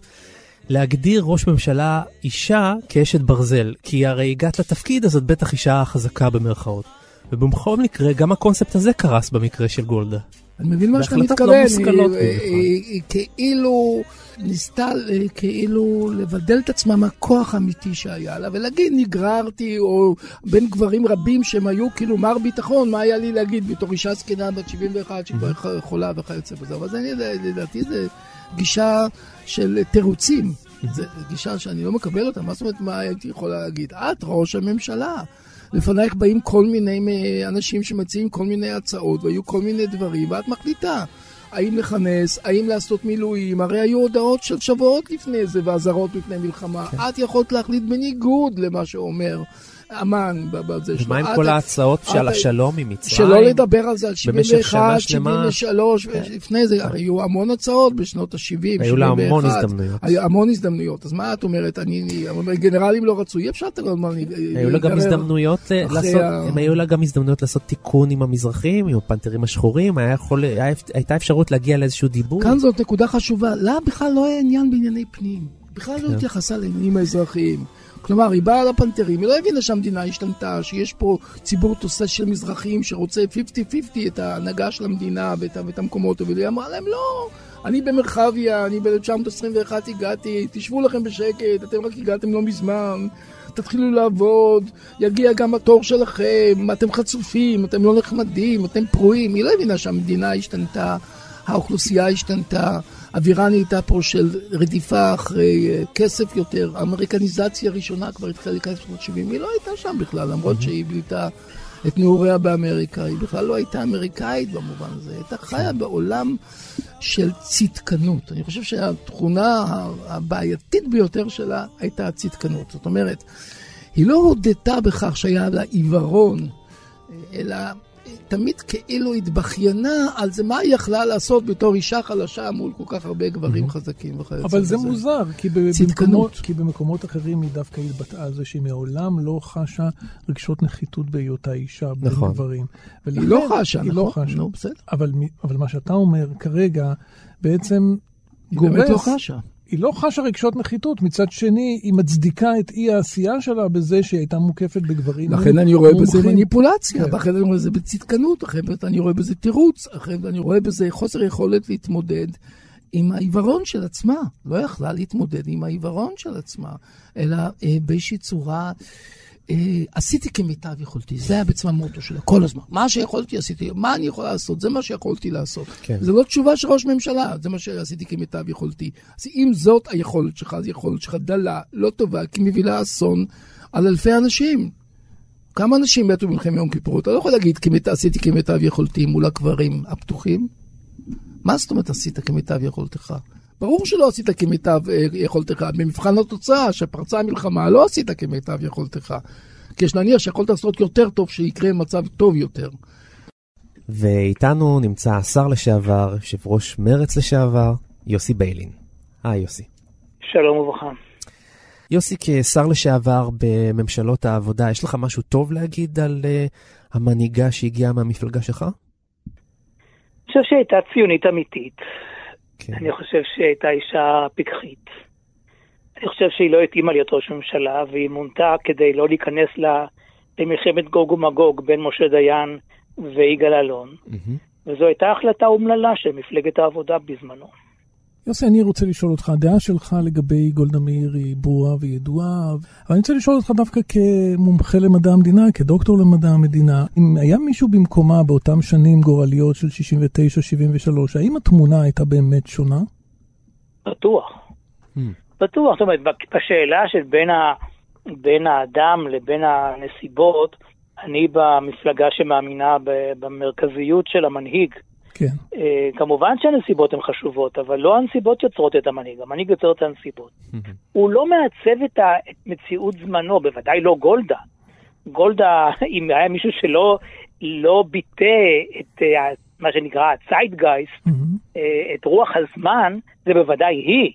להגדיר ראש ממשלה אישה כאשת ברזל, כי הרי הגעת לתפקיד אז את בטח אישה חזקה במרכאות. ובכל מקרה, גם הקונספט הזה קרס במקרה של גולדה. אני מבין מה שאתה מתכוון, לא היא, היא, היא כאילו ניסתה כאילו לבדל את עצמה מהכוח האמיתי שהיה לה, ולהגיד נגררתי, או בין גברים רבים שהם היו כאילו מר ביטחון, מה היה לי להגיד בתור אישה זקנה בת 71 שכבר חולה וכיוצא בזה, אבל זה לדעתי זה גישה של תירוצים. זו גישה שאני לא מקבל אותה, מה זאת אומרת, מה הייתי יכולה להגיד? את ראש הממשלה. לפנייך באים כל מיני אנשים שמציעים כל מיני הצעות, והיו כל מיני דברים, ואת מחליטה. האם לכנס, האם לעשות מילואים, הרי היו הודעות של שבועות לפני זה ואזהרות לפני מלחמה. כן. את יכולת להחליט בניגוד למה שאומר אמן בזה שלו. ומה עם כל ההצעות של השלום עם מצרים? שלא לדבר על זה על 71, 73, לפני זה, הרי היו המון הצעות בשנות ה-70, 71. היו לה המון הזדמנויות. היו המון הזדמנויות, אז מה את אומרת? אני, גנרלים לא רצו, אי אפשר לומר... היו לה גם הזדמנויות לעשות, היו לה גם הזדמנויות לעשות תיקון עם המזרחים, עם הפנתרים השחורים, הייתה אפשרות להגיע לאיזשהו דיבור. כאן זאת נקודה חשובה, לה בכלל לא היה עניין בענייני פנים. בכלל לא כן. התייחסה לעניינים האזרחיים. כלומר, היא באה לפנתרים, היא לא הבינה שהמדינה השתנתה, שיש פה ציבור תוסס של מזרחים שרוצה 50-50 את ההנהגה של המדינה ואת, ואת המקומות, אבל היא אמרה להם, לא, אני במרחביה, אני ב-1921 הגעתי, תשבו לכם בשקט, אתם רק הגעתם לא מזמן. תתחילו לעבוד, יגיע גם התור שלכם, אתם חצופים, אתם לא נחמדים, אתם פרועים. היא לא הבינה שהמדינה השתנתה, האוכלוסייה השתנתה, האווירה נהייתה פה של רדיפה אחרי אה, כסף יותר. האמריקניזציה הראשונה כבר התחילה להיכנס בשנות 70, היא לא הייתה שם בכלל, למרות שהיא בילתה את נעוריה באמריקה. היא בכלל לא הייתה אמריקאית במובן הזה, היא הייתה חיה בעולם של צדקנות. אני חושב שהתכונה הבעייתית ביותר שלה הייתה הצדקנות. זאת אומרת, היא לא הודתה בכך שהיה לה עיוורון, אלא תמיד כאילו התבכיינה על זה מה היא יכלה לעשות בתור אישה חלשה מול כל כך הרבה גברים חזקים וכיוצא בזה. אבל זה מוזר, כי במקומות, כי במקומות אחרים היא דווקא התבטאה על זה שהיא מעולם לא חשה רגשות נחיתות בהיותה אישה בין נכון. גברים. היא לא חשה, היא לא נכון? לא חשה. נו, בסדר. אבל, אבל מה שאתה אומר כרגע, בעצם גורס... היא באמת לא חשה. היא לא חשה רגשות נחיתות, מצד שני, היא מצדיקה את אי העשייה שלה בזה שהיא הייתה מוקפת בגברים לכן אני רואה בזה מניפולציה, כן. לכן אני רואה בזה בצדקנות, לכן אני רואה בזה תירוץ, לכן אני רואה בזה חוסר יכולת להתמודד עם העיוורון של עצמה. לא יכלה להתמודד עם העיוורון של עצמה, אלא אה, באיזושהי צורה... אה, עשיתי כמיטב יכולתי, זה היה בעצם המוטו שלה, כל הזמן. מה שיכולתי עשיתי, מה אני יכול לעשות? זה מה שיכולתי לעשות. כן. זה לא תשובה של ראש ממשלה, זה מה שעשיתי כמיטב יכולתי. אז אם זאת היכולת שלך, אז יכולת שלך דלה, לא טובה, כי מביאה אסון על אלפי אנשים. כמה אנשים מתו במלחמת יום כיפור? אתה לא יכול להגיד, כמת, עשיתי כמיטב יכולתי מול הקברים הפתוחים. מה זאת אומרת עשית כמיטב יכולתך? ברור שלא עשית כמיטב אה, יכולתך. במבחן התוצאה, שפרצה המלחמה, לא עשית כמיטב יכולתך. כי יש להניח שיכולת לעשות יותר טוב, שיקרה מצב טוב יותר. ואיתנו נמצא השר לשעבר, יושב ראש מרץ לשעבר, יוסי ביילין. היי יוסי. שלום וברכה. יוסי, כשר לשעבר בממשלות העבודה, יש לך משהו טוב להגיד על uh, המנהיגה שהגיעה מהמפלגה שלך? אני חושב שהיא הייתה ציונית אמיתית. כן. אני חושב שהיא הייתה אישה פיקחית. אני חושב שהיא לא התאימה להיות ראש ממשלה, והיא מונתה כדי לא להיכנס למלחמת גוג ומגוג בין משה דיין ויגאל אלון. Mm-hmm. וזו הייתה החלטה אומללה של מפלגת העבודה בזמנו. יוסי, אני רוצה לשאול אותך, הדעה שלך לגבי גולדה מאיר היא ברורה וידועה, אבל אני רוצה לשאול אותך דווקא כמומחה למדע המדינה, כדוקטור למדע המדינה, אם היה מישהו במקומה באותם שנים גורליות של 69-73, האם התמונה הייתה באמת שונה? בטוח. Hmm. בטוח, זאת אומרת, בשאלה של בין, ה, בין האדם לבין הנסיבות, אני במפלגה שמאמינה במרכזיות של המנהיג. כן. Uh, כמובן שהנסיבות הן חשובות, אבל לא הנסיבות יוצרות את המנהיג, המנהיג יוצר את הנסיבות. הוא לא מעצב את, מציאות זמנו, בוודאי לא גולדה. גולדה, אם היה מישהו שלא לא ביטא את uh, מה שנקרא הציידגייסט, uh, את רוח הזמן, זה בוודאי היא.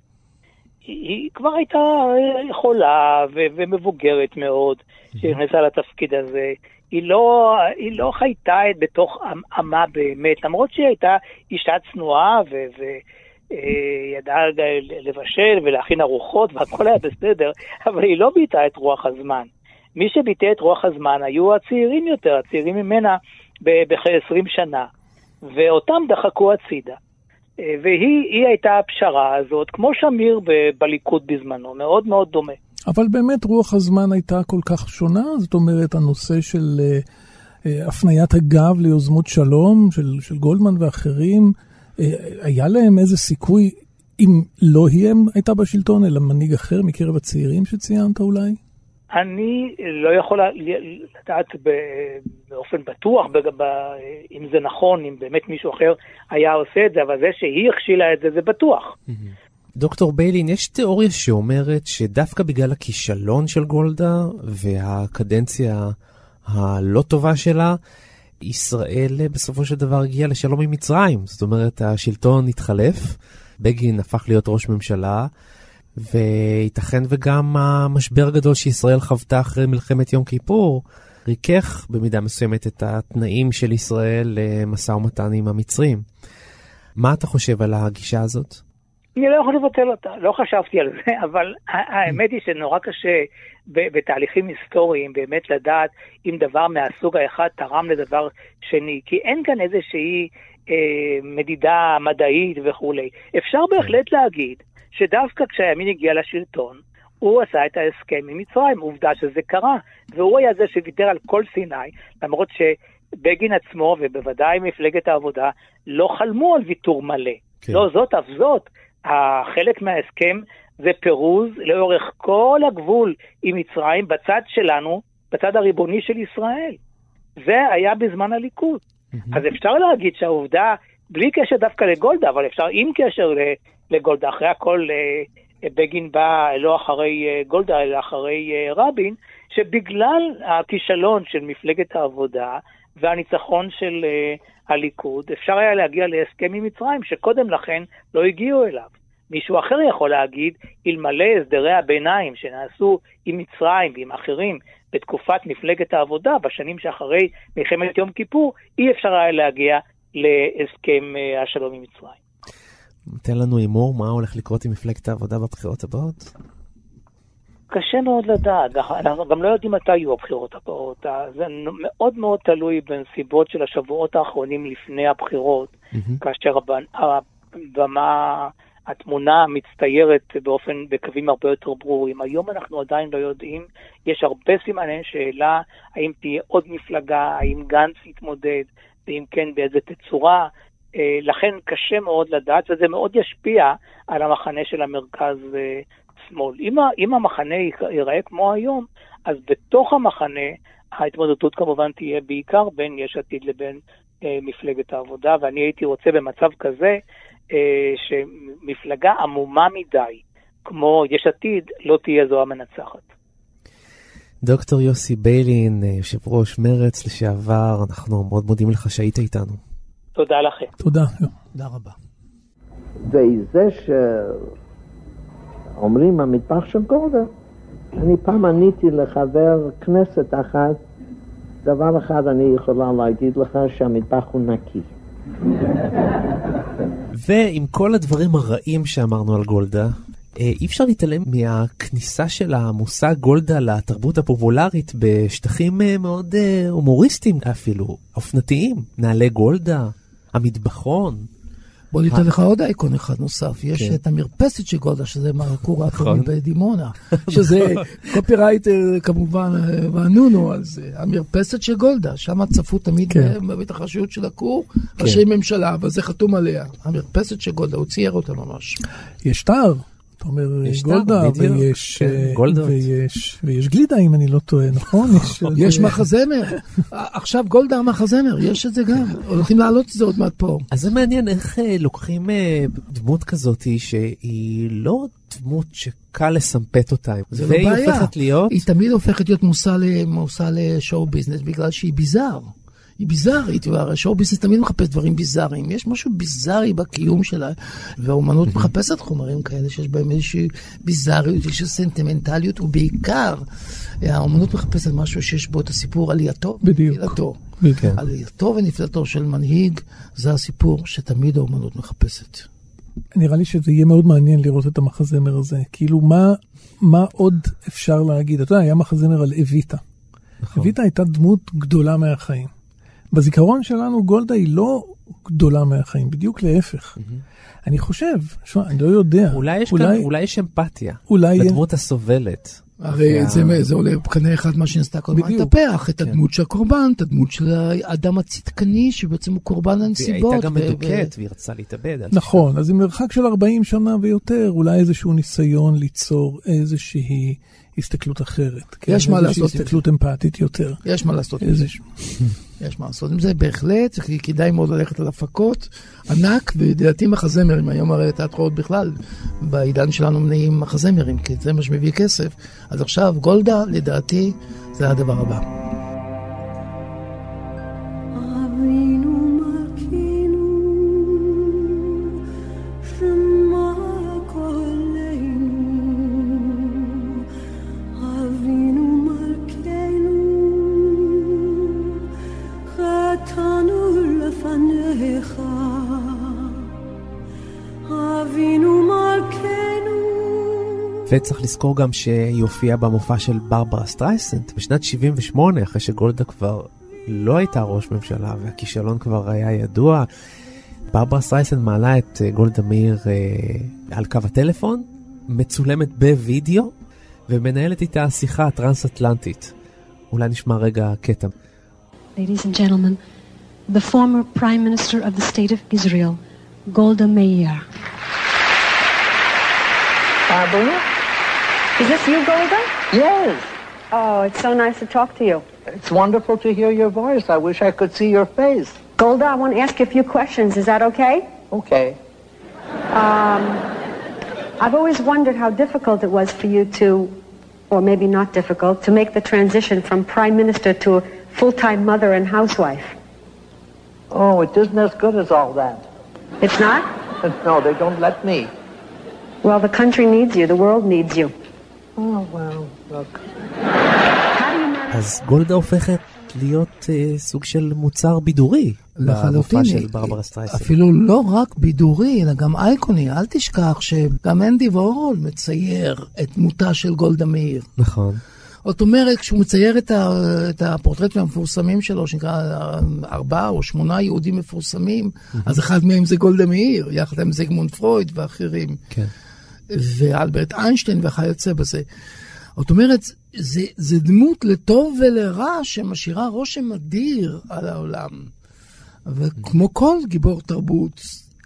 היא, היא כבר הייתה חולה ו- ומבוגרת מאוד, שנכנסה לתפקיד הזה. היא לא, היא לא חייתה בתוך עמה באמת, למרות שהיא הייתה אישה צנועה וידעה אה, לבשל ולהכין ארוחות והכל היה בסדר, אבל היא לא ביטאה את רוח הזמן. מי שביטא את רוח הזמן היו הצעירים יותר, הצעירים ממנה בכ-20 שנה, ואותם דחקו הצידה. אה, והיא הייתה הפשרה הזאת, כמו שמיר בליכוד בזמנו, מאוד מאוד דומה. אבל באמת רוח הזמן הייתה כל כך שונה, זאת אומרת, הנושא של uh, uh, הפניית הגב ליוזמות שלום, של, של גולדמן ואחרים, uh, היה להם איזה סיכוי, אם לא היא הייתה בשלטון, אלא מנהיג אחר מקרב הצעירים שציינת אולי? אני לא יכול לדעת באופן בטוח אם זה נכון, אם באמת מישהו אחר היה עושה את זה, אבל זה שהיא הכשילה את זה, זה בטוח. דוקטור ביילין, יש תיאוריה שאומרת שדווקא בגלל הכישלון של גולדה והקדנציה הלא טובה שלה, ישראל בסופו של דבר הגיעה לשלום עם מצרים. זאת אומרת, השלטון התחלף, בגין הפך להיות ראש ממשלה, וייתכן וגם המשבר הגדול שישראל חוותה אחרי מלחמת יום כיפור, ריכך במידה מסוימת את התנאים של ישראל למשא ומתן עם המצרים. מה אתה חושב על הגישה הזאת? אני לא יכול לבטל אותה, לא חשבתי על זה, אבל האמת היא שנורא קשה בתהליכים היסטוריים באמת לדעת אם דבר מהסוג האחד תרם לדבר שני, כי אין כאן איזושהי אה, מדידה מדעית וכולי. אפשר בהחלט להגיד שדווקא כשהימין הגיע לשלטון, הוא עשה את ההסכם עם מצרים, עובדה שזה קרה, והוא היה זה שוויתר על כל סיני, למרות שבגין עצמו, ובוודאי מפלגת העבודה, לא חלמו על ויתור מלא. כן. לא זאת אף זאת, חלק מההסכם זה פירוז לאורך כל הגבול עם מצרים בצד שלנו, בצד הריבוני של ישראל. זה היה בזמן הליכוד. אז אפשר להגיד שהעובדה, בלי קשר דווקא לגולדה, אבל אפשר עם קשר לגולדה, אחרי הכל אה, בגין בא לא אחרי אה, גולדה, אלא אחרי אה, רבין, שבגלל הכישלון של מפלגת העבודה והניצחון של הליכוד, אפשר היה להגיע להסכם עם מצרים, שקודם לכן לא הגיעו אליו. מישהו אחר יכול להגיד, אלמלא הסדרי הביניים שנעשו עם מצרים ועם אחרים בתקופת מפלגת העבודה, בשנים שאחרי מלחמת יום כיפור, אי אפשר היה להגיע להסכם השלום עם מצרים. תן לנו הימור מה הולך לקרות עם מפלגת העבודה בבחירות הבאות? קשה מאוד לדעת, אנחנו גם לא יודעים מתי יהיו הבחירות הבאות. זה מאוד מאוד תלוי בנסיבות של השבועות האחרונים לפני הבחירות, mm-hmm. כאשר הבמה, התמונה מצטיירת באופן, בקווים הרבה יותר ברורים. היום אנחנו עדיין לא יודעים, יש הרבה סימני שאלה, האם תהיה עוד מפלגה, האם גנץ יתמודד, ואם כן באיזה תצורה. אה, לכן קשה מאוד לדעת, וזה מאוד ישפיע על המחנה של המרכז-שמאל. אה, אם, אם המחנה ייראה כמו היום, אז בתוך המחנה ההתמודדות כמובן תהיה בעיקר בין יש עתיד לבין אה, מפלגת העבודה, ואני הייתי רוצה במצב כזה אה, שמפלגה עמומה מדי, כמו יש עתיד, לא תהיה זו המנצחת. דוקטור יוסי ביילין, אה, יושב ראש מרץ לשעבר, אנחנו מאוד מודים לך שהיית איתנו. תודה לכם. תודה. תודה רבה. וזה שאומרים המטבח של גולדה, אני פעם עניתי לחבר כנסת אחת, דבר אחד אני יכולה להגיד לך שהמטבח הוא נקי. ועם כל הדברים הרעים שאמרנו על גולדה, אה, אי אפשר להתעלם מהכניסה של המושג גולדה לתרבות הפופולרית בשטחים אה, מאוד אה, הומוריסטיים אפילו, אופנתיים. נעלי גולדה, המטבחון. בוא ניתן לך עוד אייקון אחד נוסף, יש כן. את המרפסת של גולדה, שזה מהכור האטומי נכון. בדימונה, שזה קופירייטר כמובן, ואנונו על זה, המרפסת של גולדה, שם צפו תמיד כן. בהתרחשויות של הכור, כן. ראשי ממשלה, אבל זה חתום עליה, המרפסת של גולדה, הוא צייר אותה ממש. יש תער. אתה אומר גולדה, ויש, כן, אה, ויש, ויש גלידה, אם אני לא טועה, נכון? יש, יש מחזמר. עכשיו גולדה המחזמר, יש את זה גם. הולכים להעלות את זה עוד מעט פה. אז זה מעניין איך אה, לוקחים אה, דמות כזאת שהיא לא דמות שקל לסמפת אותה. זה לא בעיה. והיא הופכת להיות... היא תמיד הופכת להיות מושא לשואו ביזנס בגלל שהיא ביזאר. היא ביזארית, והשואו ביזנס תמיד מחפש דברים ביזאריים. יש משהו ביזארי בקיום שלה, והאומנות מחפשת חומרים כאלה שיש בהם איזושהי ביזאריות, איזושהי סנטימנטליות, ובעיקר האומנות מחפשת משהו שיש בו את הסיפור עלייתו ונפילתו. כן. עלייתו ונפילתו של מנהיג, זה הסיפור שתמיד האומנות מחפשת. נראה לי שזה יהיה מאוד מעניין לראות את המחזמר הזה. כאילו, מה, מה עוד אפשר להגיד? אתה יודע, היה מחזמר על אביטה. נכון. אביטה הייתה דמות גדולה מהחיים. בזיכרון שלנו גולדה היא לא גדולה מהחיים, בדיוק להפך. Mm-hmm. אני חושב, שמה, אני לא יודע. אולי יש, אולי, כאן, אולי יש אמפתיה אולי לדמות אין... הסובלת. הרי זה, זה עולה בקנה אחד מה שניסתה קודם לטפח, את כן. הדמות של הקורבן, את הדמות של האדם הצדקני, שבעצם הוא קורבן הנסיבות. והיא הייתה גם מדוכאת, והיא רצתה להתאבד. נכון, אז עם מרחק של 40 שנה ויותר, אולי איזשהו ניסיון ליצור איזושהי הסתכלות אחרת. יש כן, מה איזושהי לעשות הסתכלות אמפתית יותר. יש מה לעשות זה. יש מה לעשות עם זה, בהחלט, כדאי מאוד ללכת על הפקות ענק, ולדעתי מחזמרים, היום הרי תיאטראות בכלל, בעידן שלנו מנהים מחזמרים, כי זה מה שמביא כסף. אז עכשיו גולדה, לדעתי, זה הדבר הבא. וצריך לזכור גם שהיא הופיעה במופע של ברברה סטרייסנט בשנת 78, אחרי שגולדה כבר לא הייתה ראש ממשלה והכישלון כבר היה ידוע. ברברה סטרייסנט מעלה את אה, גולדה מאיר אה, על קו הטלפון, מצולמת בווידאו, ומנהלת איתה שיחה טרנס-אטלנטית. אולי נשמע רגע קטע. Ladies and gentlemen, the former Prime Minister of the State of Israel, Golda Meir. Barbara? Is this you, Golda? Yes. Oh, it's so nice to talk to you. It's wonderful to hear your voice. I wish I could see your face. Golda, I want to ask you a few questions. Is that okay? Okay. Um, I've always wondered how difficult it was for you to, or maybe not difficult, to make the transition from prime minister to a full-time mother and housewife. Oh, it isn't as good as all that. It's not? No, they don't let me. Well, the country needs you. The world needs you. Look. אז גולדה הופכת להיות אה, סוג של מוצר בידורי במופע של ברברה סטרייסנט. אפילו לא רק בידורי, אלא גם אייקוני. אל תשכח שגם אנדי וורול מצייר את דמותה של גולדה מאיר. נכון. זאת אומרת, כשהוא מצייר את, ה, את הפורטרטים המפורסמים שלו, שנקרא ארבעה או שמונה יהודים מפורסמים, אז אחד מהם זה גולדה מאיר, יחד עם זיגמונד פרויד ואחרים. כן. ואלברט איינשטיין וכיוצא בזה. זאת אומרת, זה, זה דמות לטוב ולרע שמשאירה רושם אדיר על העולם. וכמו כל גיבור תרבות,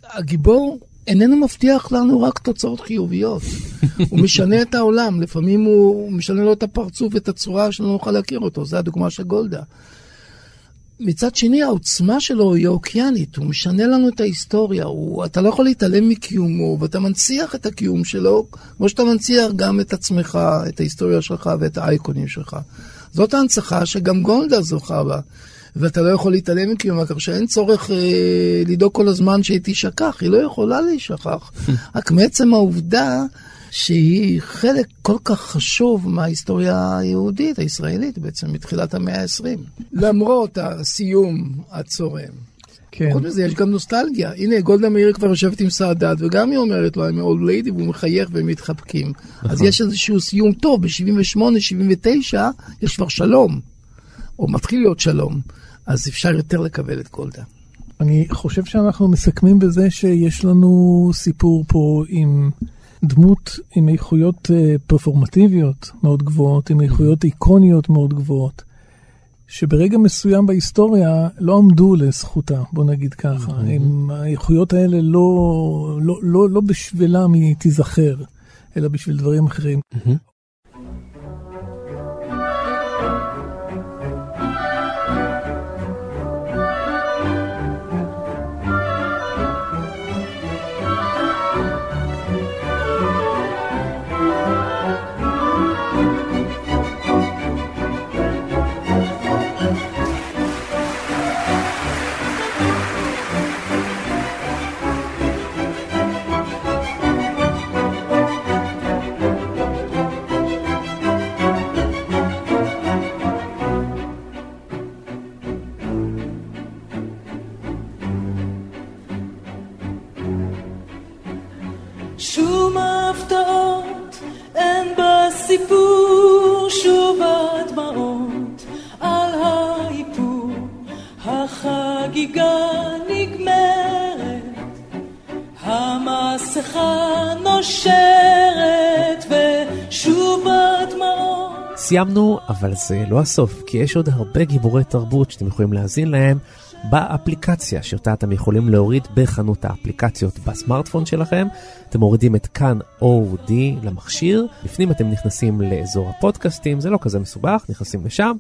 הגיבור איננו מבטיח לנו רק תוצאות חיוביות. הוא משנה את העולם, לפעמים הוא משנה לו את הפרצוף ואת הצורה שלא נוכל להכיר אותו, זו הדוגמה של גולדה. מצד שני, העוצמה שלו היא אוקיינית, הוא משנה לנו את ההיסטוריה, הוא, אתה לא יכול להתעלם מקיומו, ואתה מנציח את הקיום שלו, כמו שאתה מנציח גם את עצמך, את ההיסטוריה שלך ואת האייקונים שלך. זאת ההנצחה שגם גולדה זוכה בה, ואתה לא יכול להתעלם מקיומה, כך שאין צורך אה, לדאוג כל הזמן שהיא תישכח, היא לא יכולה להישכח. רק מעצם העובדה שהיא חלק כל כך חשוב מההיסטוריה היהודית, הישראלית בעצם, מתחילת המאה ה-20. למרות הסיום הצורם. כן. חוץ מזה, יש גם נוסטלגיה. הנה, גולדה מאיר כבר יושבת עם סאדאת, וגם היא אומרת לו, I'm old lady, והוא מחייך והם מתחבקים. אז יש איזשהו סיום טוב, ב-78, 79, יש כבר שלום. או מתחיל להיות שלום. אז אפשר יותר לקבל את גולדה. אני חושב שאנחנו מסכמים בזה שיש לנו סיפור פה עם דמות עם איכויות אה, פרפורמטיביות מאוד גבוהות, עם איכויות איקוניות מאוד גבוהות, שברגע מסוים בהיסטוריה לא עמדו לזכותה, בוא נגיד ככה. עם האיכויות האלה לא, לא, לא, לא בשבילם היא תיזכר, אלא בשביל דברים אחרים. בסיפור, שוב הדמעות על האיפור, החגיגה נגמרת, המסכה נושרת ושוב הדמעות סיימנו, אבל זה לא הסוף, כי יש עוד הרבה גיבורי תרבות שאתם יכולים להאזין להם באפליקציה שאותה אתם יכולים להוריד בחנות האפליקציות בסמארטפון שלכם. אתם מורידים את כאן אודי למכשיר, בפנים אתם נכנסים לאזור הפודקאסטים, זה לא כזה מסובך, נכנסים לשם.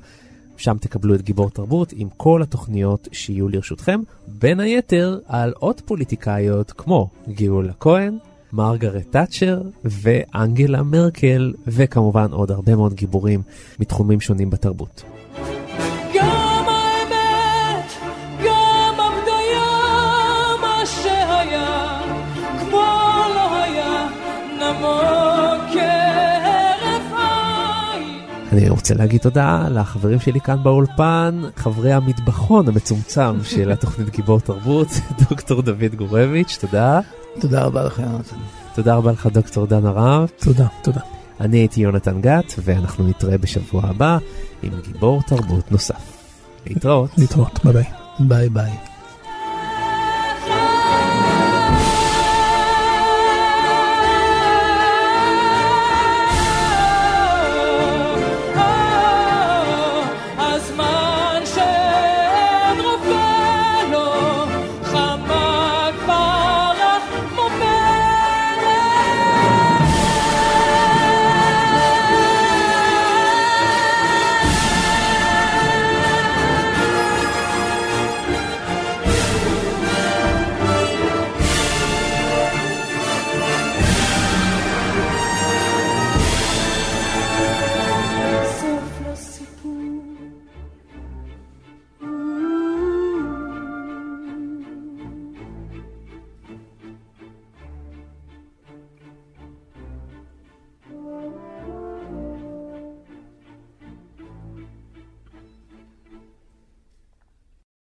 שם תקבלו את גיבור תרבות עם כל התוכניות שיהיו לרשותכם, בין היתר על עוד פוליטיקאיות כמו גאולה כהן, מרגרט תאצ'ר ואנגלה מרקל, וכמובן עוד הרבה מאוד גיבורים מתחומים שונים בתרבות. אני רוצה להגיד תודה לחברים שלי כאן באולפן, חברי המטבחון המצומצם של התוכנית גיבור תרבות, דוקטור דוד גורביץ', תודה. תודה רבה לך, יונתן. תודה רבה לך דוקטור דן הרב. תודה, תודה. אני הייתי יונתן גת, ואנחנו נתראה בשבוע הבא עם גיבור תרבות נוסף. להתראות. להתראות, ביי ביי. ביי ביי.